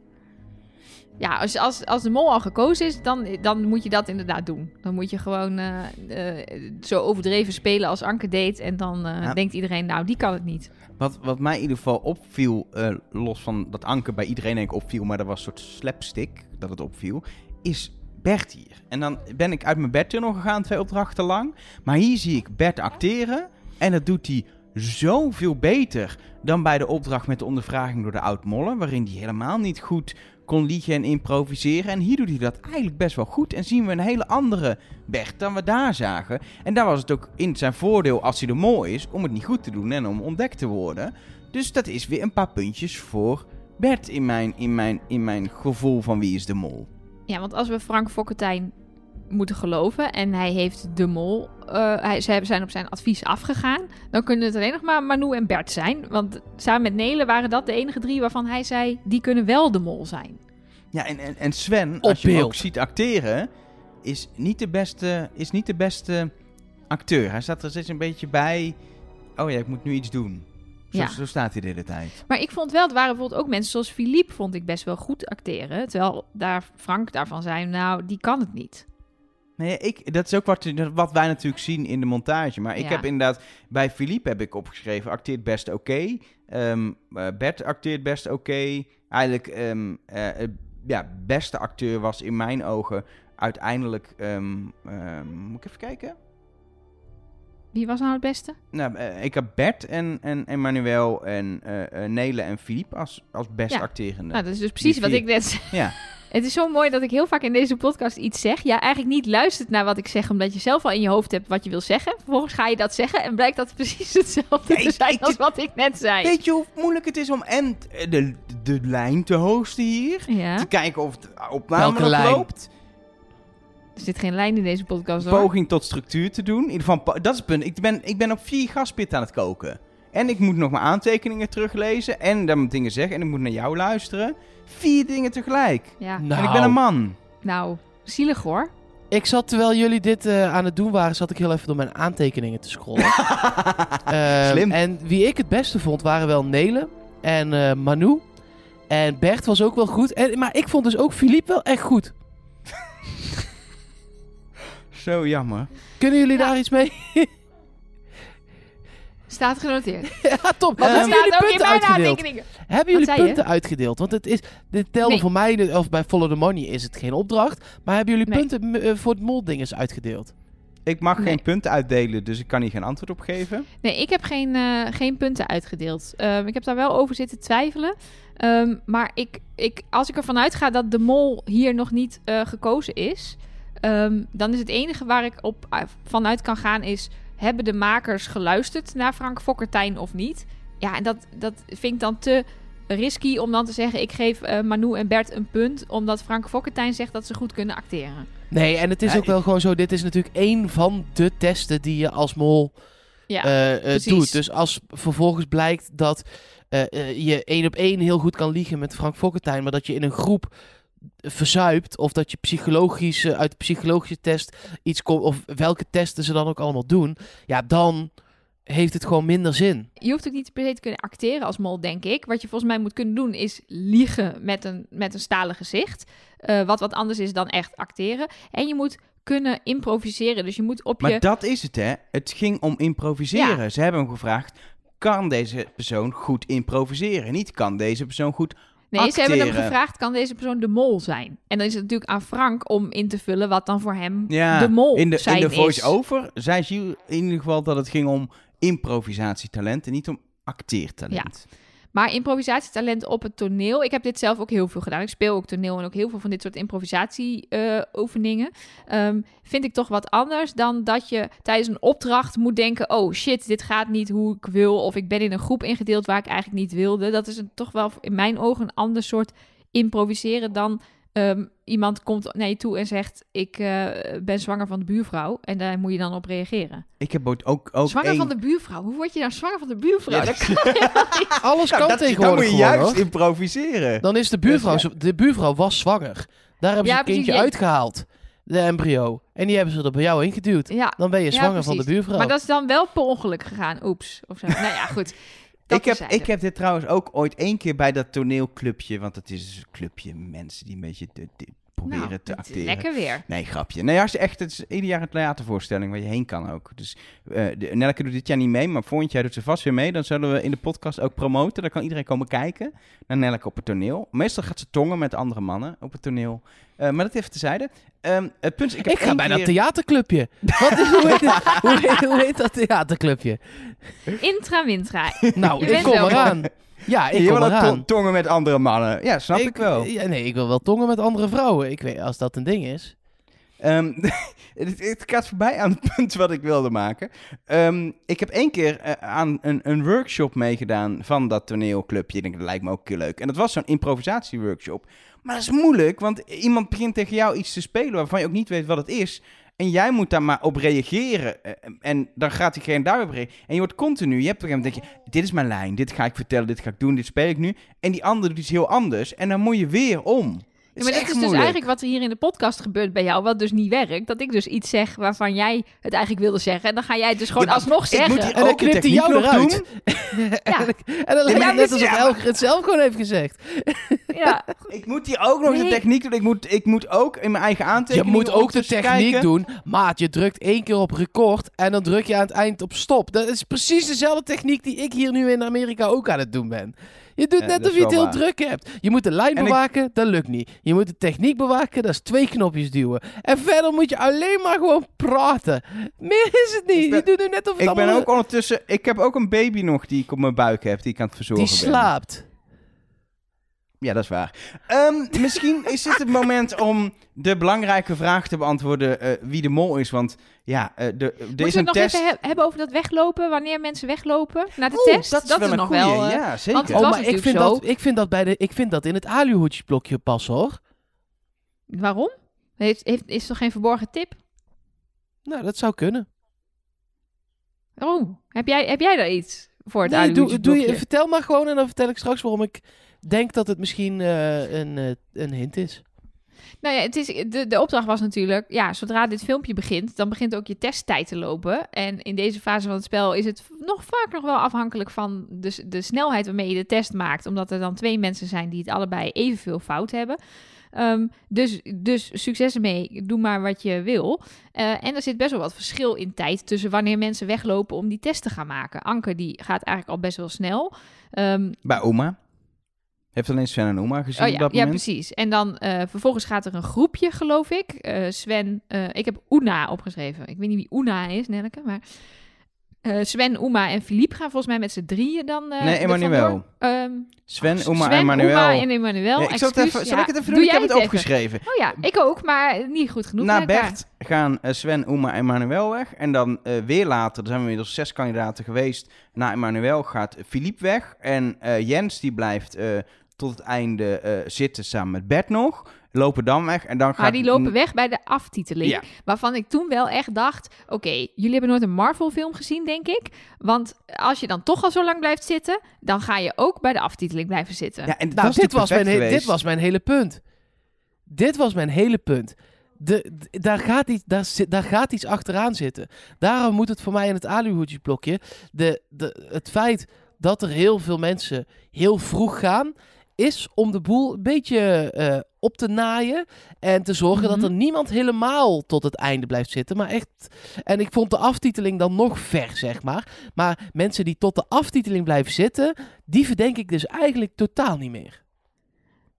Ja, als, als, als de mol al gekozen is, dan, dan moet je dat inderdaad doen. Dan moet je gewoon eh, eh, zo overdreven spelen als Anke deed. En dan eh, Ja. denkt iedereen, nou, die kan het niet. Wat, wat mij in ieder geval opviel, eh, los van dat Anke bij iedereen denk ik opviel, maar dat was een soort slapstick dat het opviel, is Bert hier. En dan ben ik uit mijn bed nog gegaan, twee opdrachten lang. Maar hier zie ik Bert acteren en dat doet hij zoveel beter dan bij de opdracht met de ondervraging door de oud-mollen, waarin hij helemaal niet goed kon liegen en improviseren. En hier doet hij dat eigenlijk best wel goed en zien we een hele andere Bert dan we daar zagen. En daar was het ook in zijn voordeel als hij de mol is om het niet goed te doen en om ontdekt te worden. Dus dat is weer een paar puntjes voor Bert in mijn, in mijn, in mijn gevoel van wie is de mol. Ja, want als we Frank Fokkentijn moeten geloven en hij heeft de mol, eh, hij, ze hebben- zijn op zijn advies afgegaan, dan kunnen het alleen nog maar Manu en Bert zijn. Want samen met Nele waren dat de enige drie waarvan hij zei, die kunnen wel de mol zijn. Ja, en, en, en Sven, als je hem ook ziet acteren, is niet de beste, is niet de beste acteur. Hij staat er steeds een beetje bij. Oh ja, ik moet nu iets doen. Zo, Ja. zo staat hij de hele tijd. Maar ik vond wel, het waren bijvoorbeeld ook mensen zoals Philippe, vond ik best wel goed acteren. Terwijl daar Frank daarvan zei, nou, die kan het niet. Nee, ik, dat is ook wat, wat wij natuurlijk zien in de montage. Maar ik Ja. heb inderdaad, bij Philippe heb ik opgeschreven, acteert best oké. Ehm, eh, Bert acteert best oké. Eigenlijk, eh, ja, beste acteur was in mijn ogen uiteindelijk, ehm, moet ik even kijken? Wie was nou het beste? Nou, eh, ik heb Bert en, en Emmanuel en eh, Nele en Philippe als, als best Ja. acterende. Nou, dat is dus precies wat ik net zei. Ja. Het is zo mooi dat ik heel vaak in deze podcast iets zeg. Ja, eigenlijk niet luistert naar wat ik zeg, omdat je zelf al in je hoofd hebt wat je wil zeggen. Vervolgens ga je dat zeggen en blijkt dat precies hetzelfde Ja, te ik- zijn ik- als wat ik net zei. Weet je hoe moeilijk het is om en de, de lijn te hosten hier? Ja, Te kijken of het opname lijn? loopt. er zit geen lijn in deze podcast hoor. Poging tot structuur te doen. In ieder geval, dat is het punt. Ik ben, ik ben op vier gaspitten aan het koken. En ik moet nog mijn aantekeningen teruglezen. En dan dingen zeggen. En ik moet naar jou luisteren. Vier dingen tegelijk. Ja, Nou, En ik ben een man. nou, zielig hoor. Ik zat, terwijl jullie dit eh, aan het doen waren, zat ik heel even door mijn aantekeningen te scrollen. Ehm, Slim. En wie ik het beste vond, waren wel Nele en eh, Manu. En Bert was ook wel goed. En, maar ik vond dus ook Philippe wel echt goed. Zo jammer. Kunnen jullie Ja. daar iets mee? Staat genoteerd. ja, top. Want Hebben jullie punten uitgedeeld? aantekeningen. Hebben jullie je? punten uitgedeeld? Want het is, dit telde Nee. voor mij, of bij Follow the Money is het geen opdracht. Maar hebben jullie Nee. punten eh, voor het moldinges uitgedeeld? Ik mag Nee. geen punten uitdelen. Dus ik kan hier geen antwoord op geven. Nee, ik heb geen, eh, geen punten uitgedeeld. Ehm, ik heb daar wel over zitten twijfelen. Ehm, maar ik, ik, als ik ervan uitga dat de mol hier nog niet eh, gekozen is... ehm, dan is het enige waar ik op uh, vanuit kan gaan is... hebben de makers geluisterd naar Frank Fokkertijn of niet? Ja, en dat, dat vind ik dan te risky om dan te zeggen... ik geef eh, Manu en Bert een punt... omdat Frank Fokkertijn zegt dat ze goed kunnen acteren. Nee, en het is Ja, ook wel gewoon zo. Dit is natuurlijk één van de testen die je als mol Ja, eh, eh, doet. Dus als vervolgens blijkt dat je één op één heel goed kan liegen met Frank Fokkentijn, maar dat je in een groep verzuipt of dat je psychologisch eh, uit de psychologische test iets komt of welke testen ze dan ook allemaal doen, ja, dan heeft het gewoon minder zin. je hoeft ook niet per se te kunnen acteren als mol, denk ik. Wat je volgens mij moet kunnen doen is liegen met een, met een stalen gezicht. Eh, wat wat anders is dan echt acteren. En je moet kunnen improviseren. Dus je moet op Maar je... dat is het, hè? Het ging om improviseren. Ja. Ze hebben hem gevraagd: kan deze persoon goed improviseren? Niet kan deze persoon goed Nee, ze hebben hem gevraagd, kan deze persoon de mol zijn? En dan is het natuurlijk aan Frank om in te vullen wat dan voor hem Ja, de mol in de, zijn in de voice-over zei Gilles in ieder geval dat het ging om improvisatietalent en niet om acteertalent. Maar improvisatietalent op het toneel. Ik heb dit zelf ook heel veel gedaan. Ik speel ook toneel en ook heel veel van dit soort improvisatieoefeningen. Ehm vind ik toch wat anders dan dat je tijdens een opdracht moet denken: oh shit, dit gaat niet hoe ik wil. Of ik ben in een groep ingedeeld waar ik eigenlijk niet wilde. Dat is een, toch wel in mijn ogen een ander soort improviseren dan. Ehm, iemand komt naar je toe en zegt: Ik eh, ben zwanger van de buurvrouw. En daar moet je dan op reageren. Ik heb ook, ook, zwanger van de buurvrouw? Hoe word je nou zwanger van de buurvrouw? Ja, dat kan niet. Alles Nou, kan dat, dan tegenwoordig moet je gewoon, juist hoor. improviseren. Dan is de buurvrouw, de buurvrouw was zwanger. Daar hebben Ja, ze het kindje precies, ja. uitgehaald. De embryo. En die hebben ze er bij jou ingeduwd. Ja, Dan ben je Ja, zwanger van de precies. buurvrouw. Maar dat is dan wel per ongeluk gegaan. Oeps. Of zo. nou ja, goed. Dat ik, heb, ik heb dit trouwens ook ooit één keer bij dat toneelclubje, want het is een clubje mensen die een beetje proberen Nou, te het is acteren. Lekker weer. Nee, grapje. Nee, als je echt, het is ieder jaar een theatervoorstelling waar je heen kan ook. Dus eh de, Nelke doet dit jaar niet mee, maar volgend jaar doet ze vast weer mee. Dan zullen we in de podcast ook promoten. Dan kan iedereen komen kijken naar Nelke op het toneel. Meestal gaat ze tongen met andere mannen op het toneel. Eh, maar dat even tezijde. Ehm het punt is, ik, heb Ik ga bij dat theaterclubje. Wat is, hoe, heet, het- hoe, heet, hoe heet dat theaterclubje? Intra Wintra. Nou, Je ik kom eraan. Ja, ik je wil ook ton- tongen met andere mannen. Ja, snap ik, wel. Ja, nee, ik wil wel tongen met andere vrouwen. Ik weet, als dat een ding is. Ehm, het, het gaat voorbij aan het punt wat ik wilde maken. Ehm, ik heb één keer eh, aan een, een workshop meegedaan van dat toneelclubje. Ik denk, dat lijkt me ook keer leuk. En dat was zo'n improvisatieworkshop. Maar dat is moeilijk, want iemand begint tegen jou iets te spelen waarvan je ook niet weet wat het is. En jij moet daar maar op reageren. Eh, En dan gaat diegene daarop reageren. En je wordt continu, je hebt op een gegeven moment, denk je, dit is mijn lijn, dit ga ik vertellen, dit ga ik doen, dit speel ik nu. En die ander doet iets heel anders. En dan moet je weer om. Ja, maar dat is dus eigenlijk wat er hier in de podcast gebeurt bij jou, wat dus niet werkt. Dat ik dus iets zeg waarvan jij het eigenlijk wilde zeggen. En dan ga jij het dus gewoon Ja, alsnog ik zeggen. En dan ook de knipt hij techniek jou nog eruit. doen. Ja. En dan lijkt het net alsof ja, Elger het zelf gewoon heeft gezegd. Ja. Ik moet hier ook nog de Nee. techniek doen. Ik moet, ik moet ook in mijn eigen Je aantekeningen... moet ook de techniek kijken. doen. Maat, je drukt één keer op record en dan druk je aan het eind op stop. Dat is precies dezelfde techniek die ik hier nu in Amerika ook aan het doen ben. Je doet net of je het heel waar. druk hebt. Je moet de lijn En ik- bewaken, dat lukt niet. Je moet de techniek bewaken, dat is twee knopjes duwen. En verder moet je alleen maar gewoon praten. Meer is het niet. Ben- je doet nu net of het Ik ben ook ondertussen... Ik heb ook een baby nog die ik op mijn buik heb, die ik aan het verzorgen Die ben. slaapt. Ja, dat is waar. Ehm, misschien is dit het moment om de belangrijke vraag te beantwoorden eh, wie de mol is. Want ja, eh, de, er Moeten is we het nog test... even he- hebben over dat weglopen? Wanneer mensen weglopen naar de Oeh, test? dat is wel nog goeie. wel. eh, ja, zeker. want het Oh, was maar ik vind, zo. dat, ik, vind dat bij de, ik vind dat in het aluhoedjesblokje passen hoor. Waarom? Heeft, heeft, is er geen verborgen tip? Nou, dat zou kunnen. Oh, heb jij, heb jij daar iets voor het Nee, doe, doe je, vertel maar gewoon en dan vertel ik straks waarom ik denk dat het misschien eh, een, eh, een hint is. Nou ja, het is, de, de opdracht was natuurlijk, ja, zodra dit filmpje begint, dan begint ook je testtijd te lopen. En in deze fase van het spel is het nog vaak nog wel afhankelijk van de, de snelheid waarmee je de test maakt. Omdat er dan twee mensen zijn die het allebei evenveel fout hebben. Ehm, dus, dus succes ermee, doe maar wat je wil. Eh, en er zit best wel wat verschil in tijd tussen wanneer mensen weglopen om die test te gaan maken. Anke die gaat eigenlijk al best wel snel. Ehm, Bij oma. Heeft alleen Sven en oma gezien Oh op ja, dat ja, moment. precies. En dan eh, vervolgens gaat er een groepje, geloof ik. Eh, Sven, eh, ik heb Una opgeschreven. Ik weet niet wie Una is, Nelleke, maar... Sven, Uma en Philippe gaan volgens mij met z'n drieën dan... Nee, Emmanuel. Ehm, Sven, oma Sven, en Manuel. Uma en Emmanuel. Ja, ik zal, even, zal ja. ik het even Doe doen? Ik heb het even? opgeschreven. Oh ja, ik ook, maar niet goed genoeg. Na. Bert gaan Sven, Uma en Manuel weg. En dan weer later, er zijn we inmiddels zes kandidaten geweest. Na Emmanuel gaat Philippe weg. En Jens die blijft tot het einde eh, zitten samen met Bert nog. Lopen dan weg. En dan gaat Maar die lopen weg bij de aftiteling. Ja. Waarvan ik toen wel echt dacht... Oké, jullie hebben nooit een Marvel-film gezien, denk ik. Want als je dan toch al zo lang blijft zitten... dan ga je ook bij de aftiteling blijven zitten. Ja, en Nou, was dit, was mijn, he- dit was mijn hele punt. Dit was mijn hele punt. De, d- daar, gaat iets, daar, zit, daar gaat iets achteraan zitten. Daarom moet het voor mij in het aluhoedjesblokje. De, de, het feit dat er heel veel mensen heel vroeg gaan, is om de boel een beetje eh, op te naaien. En te zorgen Mhm. dat er niemand helemaal tot het einde blijft zitten. Maar echt. En ik vond de aftiteling dan nog ver, zeg maar. Maar mensen die tot de aftiteling blijven zitten, die verdenk ik dus eigenlijk totaal niet meer.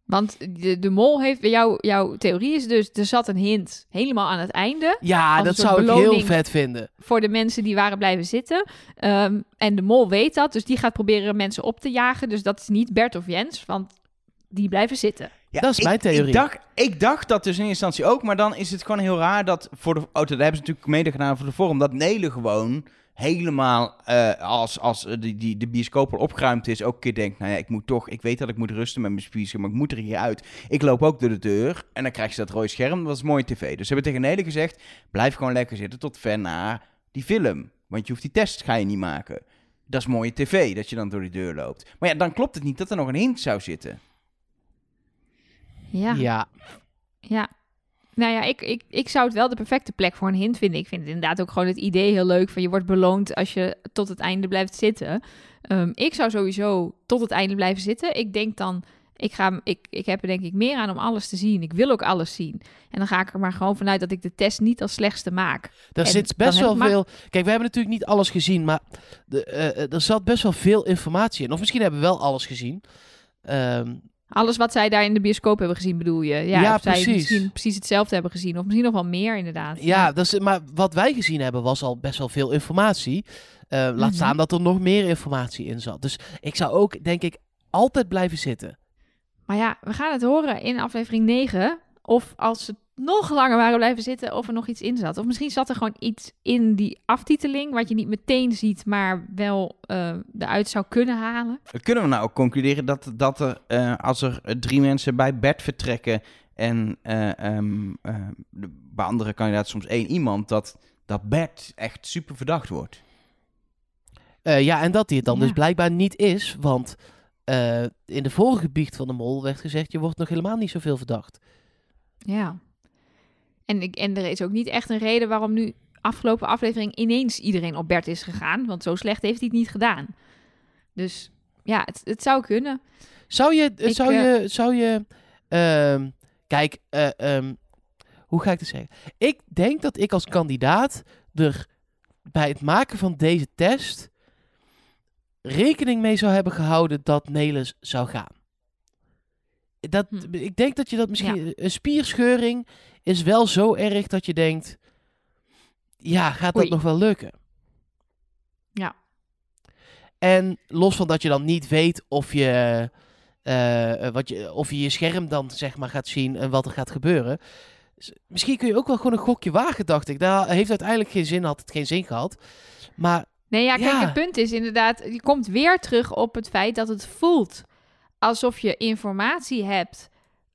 Want de, de mol heeft... Jouw, jouw theorie is dus, er zat een hint helemaal aan het einde... Ja, dat zou ik heel vet vinden. voor de mensen die waren blijven zitten. Ehm, en de mol weet dat, dus die gaat proberen mensen op te jagen. Dus dat is niet Bert of Jens, want die blijven zitten. Ja, Dat is ik- mijn theorie. Ik dacht, ik dacht dat dus in eerste instantie ook, maar dan is het gewoon heel raar dat voor de... Oh, dat hebben ze natuurlijk mede gedaan voor de vorm, dat Nelen gewoon helemaal eh, als, als die, die, de bioscoop al opgeruimd is, ook een keer denkt, nou ja, ik moet toch, ik weet dat ik moet rusten met mijn spieren, maar ik moet er hier uit. Ik loop ook door de deur en dan krijg je dat rode scherm, dat is mooie tv. Dus ze hebben tegen Nelen gezegd, blijf gewoon lekker zitten tot ver na die film, want je hoeft die test ga je niet maken. Dat is mooie tv, dat je dan door die deur loopt. Maar ja, dan klopt het niet dat er nog een hint zou zitten. Ja, ja. Ja. Nou ja, ik, ik, ik zou het wel de perfecte plek voor een hint vinden. Ik vind het inderdaad ook gewoon het idee heel leuk van je wordt beloond als je tot het einde blijft zitten. Ehm, ik zou sowieso tot het einde blijven zitten. Ik denk dan, ik, ga, ik, ik heb er denk ik meer aan om alles te zien. Ik wil ook alles zien. En dan ga ik er maar gewoon vanuit dat ik de test niet als slechtste maak. Er zit best wel veel. Kijk, we hebben natuurlijk niet alles gezien, maar de, eh, eh, er zat best wel veel informatie in. Of misschien hebben we wel alles gezien. Ehm, Alles wat zij daar in de bioscoop hebben gezien, bedoel je? Ja, Ja, of zij precies. misschien precies hetzelfde hebben gezien. Of misschien nog wel meer, inderdaad. ja, dat is, maar wat wij gezien hebben was al best wel veel informatie. Eh, laat Mhm. staan dat er nog meer informatie in zat. Dus ik zou ook, denk ik, altijd blijven zitten. Maar ja, we gaan het horen in aflevering 9. Of als ze nog langer waren blijven zitten, of er nog iets in zat. Of misschien zat er gewoon iets in die aftiteling, wat je niet meteen ziet, maar wel eh eruit zou kunnen halen. Kunnen we nou ook concluderen dat, dat er, eh, als er eh, drie mensen bij bed vertrekken en eh, ehm, eh, de- bij andere kandidaten soms één iemand, dat, dat Bert echt super verdacht wordt? Eh, ja, en dat die het dan Ja. dus blijkbaar niet is. Want eh, in de vorige biecht van de mol werd gezegd... je wordt nog helemaal niet zoveel verdacht. Ja. En, ik, en er is ook niet echt een reden waarom nu afgelopen aflevering ineens iedereen op Bert is gegaan. Want zo slecht heeft hij het niet gedaan. Dus ja, het, het zou kunnen. Zou je... Ik, zou eh, je, zou je ehm, kijk, eh, ehm, hoe ga ik het zeggen? Ik denk dat ik als kandidaat er bij het maken van deze test... rekening mee zou hebben gehouden dat Nelis zou gaan. Dat, Hm. Ik denk dat je dat misschien... Een spierscheuring is wel zo erg dat je denkt... Ja, gaat dat Oei. nog wel lukken? Ja. En los van dat je dan niet weet of je, eh, wat je, of je je scherm dan zeg maar gaat zien en wat er gaat gebeuren. Misschien kun je ook wel gewoon een gokje wagen, dacht ik. Dat heeft uiteindelijk geen zin, had het geen zin gehad. Maar Nee, ja, kijk, Ja. het punt is inderdaad, je komt weer terug op het feit dat het voelt alsof je informatie hebt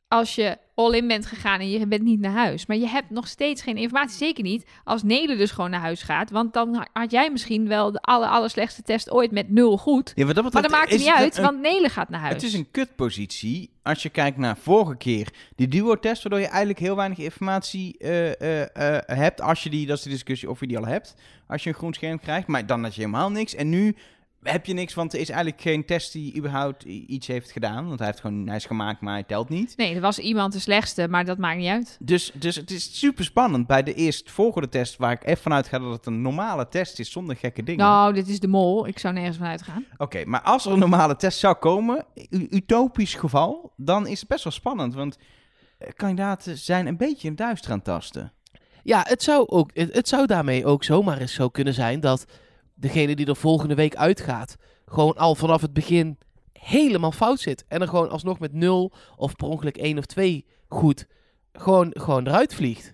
als je all-in bent gegaan en je bent niet naar huis. Maar je hebt nog steeds geen informatie, zeker niet als Nele dus gewoon naar huis gaat. Want dan had jij misschien wel de aller, aller slechtste test ooit met nul goed. Ja, dat Maar dat maakt het niet uit, een- want Nele gaat naar huis. Het is een kutpositie als je kijkt naar vorige keer die duo-test, waardoor je eigenlijk heel weinig informatie eh, eh, eh, hebt. Als je die, dat is de discussie of je die al hebt, als je een groen scherm krijgt. Maar dan had je helemaal niks. En nu heb je niks, want er is eigenlijk geen test die überhaupt iets heeft gedaan. Want hij, heeft gewoon, hij is gemaakt, maar hij telt niet. Nee, er was iemand de slechtste, maar dat maakt niet uit. Dus, dus het is super spannend bij de eerstvolgende test, waar ik even vanuit ga dat het een normale test is zonder gekke dingen. Nou, dit is de mol. Ik zou nergens van uitgaan. Oké, maar als er een normale test zou komen, utopisch geval, dan is het best wel spannend. Want eh, kandidaten zijn een beetje in duister aan tasten. ja, het zou, ook, het, het zou daarmee ook zomaar eens zo kunnen zijn dat degene die er volgende week uitgaat, gewoon al vanaf het begin helemaal fout zit. En er gewoon alsnog met nul of per ongeluk één of twee goed gewoon, gewoon eruit vliegt.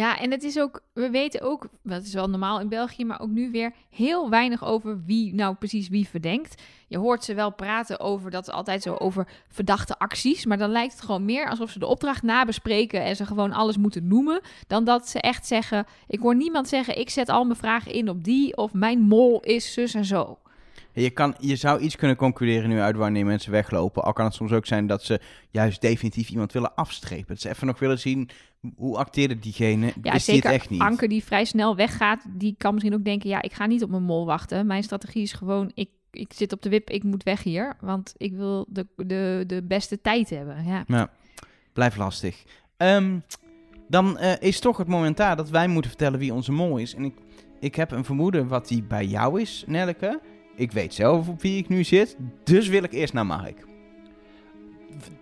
Ja, en het is ook, we weten ook, dat is wel normaal in België, maar ook nu weer heel weinig over wie nou precies wie verdenkt. Je hoort ze wel praten over dat altijd zo over verdachte acties, maar dan lijkt het gewoon meer alsof ze de opdracht nabespreken en ze gewoon alles moeten noemen, dan dat ze echt zeggen, ik hoor niemand zeggen, ik zet al mijn vragen in op die of mijn mol is zus en zo. Je, kan, je zou iets kunnen concluderen nu uit wanneer mensen weglopen. Al kan het soms ook zijn dat ze juist definitief iemand willen afstrepen. Dat ze even nog willen zien hoe acteerde diegene. Ja, is zeker echt niet? Anker die vrij snel weggaat, die kan misschien ook denken, ja, ik ga niet op mijn mol wachten. Mijn strategie is gewoon, ik, ik zit op de wip, ik moet weg hier, want ik wil de, de, de beste tijd hebben. Ja. Ja, blijft lastig. Ehm, dan eh, is toch het moment daar dat wij moeten vertellen wie onze mol is. En ik, ik heb een vermoeden wat die bij jou is, Nelleke. Ik weet zelf op wie ik nu zit, dus wil ik eerst naar Mark.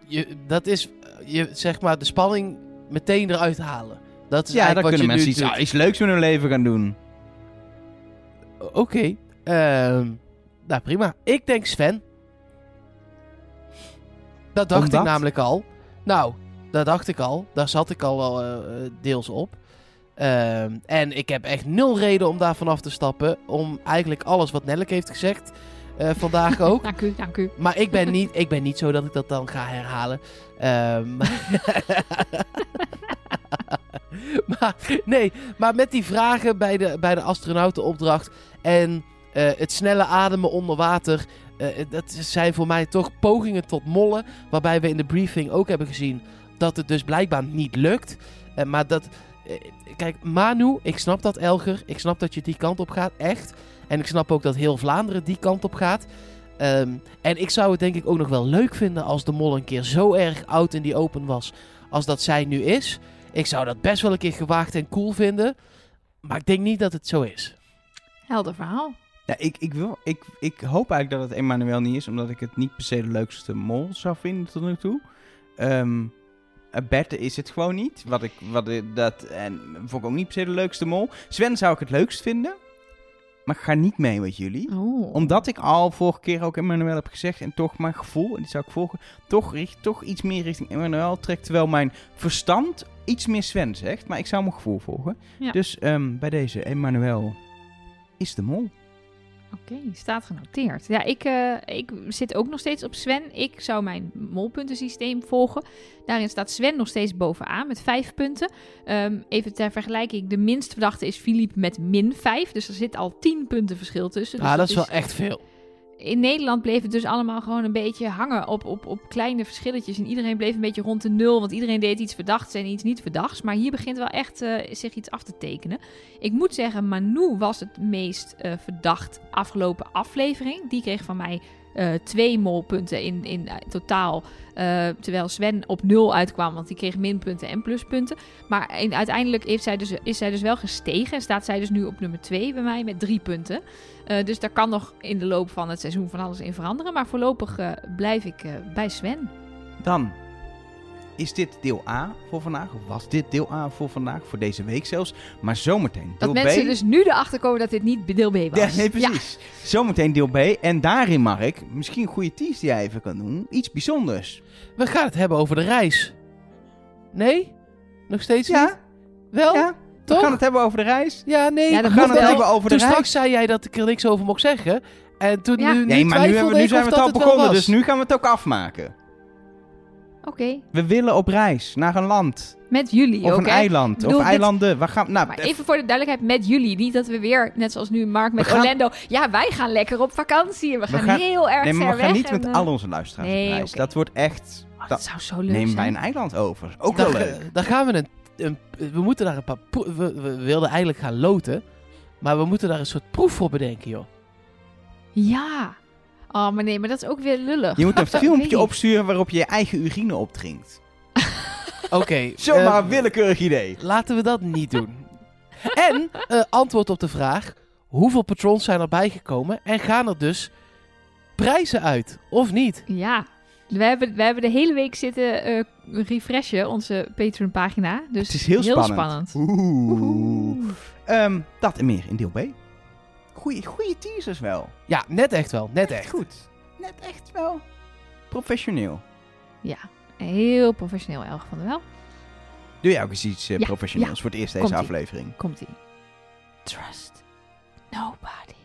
je, dat is, je, zeg maar, de spanning meteen eruit halen. Dat is Ja, dan kunnen mensen iets, ah, iets leuks met hun leven gaan doen. Oké. ehm, nou, prima. Ik denk Sven. Dat dacht Omdat? ik namelijk al. Nou, dat dacht ik al. Daar zat ik al wel eh, eh, deels op. Ehm, en ik heb echt nul reden om daar vanaf te stappen. Om eigenlijk alles wat Nelleke heeft gezegd eh, vandaag ook. Dank u, dank u. Maar ik ben, niet, ik ben niet zo dat ik dat dan ga herhalen. Ehm, maar, nee, maar met die vragen bij de, bij de astronautenopdracht en eh, het snelle ademen onder water. eh, dat zijn voor mij toch pogingen tot mollen. Waarbij we in de briefing ook hebben gezien dat het dus blijkbaar niet lukt. Maar dat. Eh, kijk, Manu, ik snap dat Elger. Ik snap dat je die kant op gaat, echt. En ik snap ook dat heel Vlaanderen die kant op gaat. Ehm, en ik zou het denk ik ook nog wel leuk vinden als de mol een keer zo erg oud in die open was als dat zij nu is. Ik zou dat best wel een keer gewaagd en cool vinden. Maar ik denk niet dat het zo is. Helder verhaal. Ja, ik, ik, wil, ik, ik hoop eigenlijk dat het Emmanuel niet is, omdat ik het niet per se de leukste mol zou vinden tot nu toe. Ehm eh, Berte is het gewoon niet. Wat ik, wat ik- dat, en vond ik ook niet per se de leukste mol. Sven zou ik het leukst vinden, maar ik ga niet mee met jullie. Oh. Omdat ik al vorige keer ook Emmanuel heb gezegd en toch mijn gevoel, en die zou ik volgen, toch, richt, toch iets meer richting Emmanuel trekt. Terwijl mijn verstand iets meer Sven zegt, maar ik zou mijn gevoel volgen. Ja. Dus ehm, bij deze, Emmanuel is de mol. Oké, staat genoteerd. Ja, ik, eh, ik zit ook nog steeds op Sven. Ik zou mijn molpuntensysteem volgen. Daarin staat Sven nog steeds bovenaan met vijf punten. Ehm, even ter vergelijking, de minst verdachte is Philippe met min vijf. Dus er zit al tien punten verschil tussen. Dus ah, dat is wel echt veel. In Nederland bleef het dus allemaal gewoon een beetje hangen op, op, op kleine verschilletjes. En iedereen bleef een beetje rond de nul, want iedereen deed iets verdachts en iets niet verdachts. Maar hier begint wel echt eh, zich iets af te tekenen. Ik moet zeggen, Manu was het meest eh, verdacht afgelopen aflevering. Die kreeg van mij eh, twee molpunten in, in eh, totaal. eh, terwijl Sven op nul uitkwam, want die kreeg minpunten en pluspunten. Maar en uiteindelijk heeft zij dus, is zij dus wel gestegen. En staat zij dus nu op nummer 2 bij mij met drie punten. Dus daar kan nog in de loop van het seizoen van alles in veranderen. Maar voorlopig blijf ik bij Sven. Dan is dit deel A voor vandaag. Of was dit deel A voor vandaag? Voor deze week zelfs. Maar zometeen deel Dat B. mensen dus nu erachter komen dat dit niet deel B was. Ja, nee, precies. Zometeen deel B. En daarin, Mark, misschien een goede tease die jij even kan doen. Iets bijzonders. We gaan het hebben over de reis. Nee? Nog steeds Ja, niet? Wel? ja. We Toch? gaan het hebben over de reis. Ja, nee. Ja, dat We gaan het wel. hebben over de Toen reis. straks zei jij dat ik er niks over mocht zeggen. En toen Ja. nu, nu Nee, maar nu, hebben we, zijn we het dat al begonnen. Dus nu gaan we het ook afmaken. Oké, We willen op reis naar een land. met jullie Of een eiland. Bedoel, of dit- eilanden. Waar gaan, nou, Maar even voor de duidelijkheid, met jullie. Niet dat we weer, net zoals nu Mark met gaan- Orlando... Ja, wij gaan lekker op vakantie. en We gaan, gaan- heel erg nee, maar we gaan weg niet en, met eh, al onze luisteraars nee, op reis. Dat wordt echt... oh, dat- dat zou zo leuk Neem zijn. wij een eiland over. Ook wel leuk. dan gaan we een, een- We moeten daar een paar... pro- We, we wilden eigenlijk gaan loten. Maar we moeten daar een soort proef voor bedenken, joh. Ja. Oh, maar nee, maar dat is ook weer lullig. Je moet een filmpje opsturen waarop je je eigen urine opdrinkt. Oké. Zomaar eh, een willekeurig idee. Laten we dat niet doen. en eh, antwoord op de vraag: hoeveel patrons zijn er bijgekomen en gaan er dus prijzen uit of niet? Ja. We hebben, we hebben de hele week zitten eh, refreshen, onze Patreon-pagina. Dus Het is heel spannend. Oeh. Oeh. Ehm, dat en meer in deel B. Goeie, goeie teasers wel. Ja, net echt wel, net echt. Goed. Net echt wel. Professioneel. Ja, heel professioneel, Elge van der Wel. Doe jij ook eens iets eh, Ja, professioneels ja. voor het eerst deze Komt-ie. aflevering? Komt-ie. Trust nobody.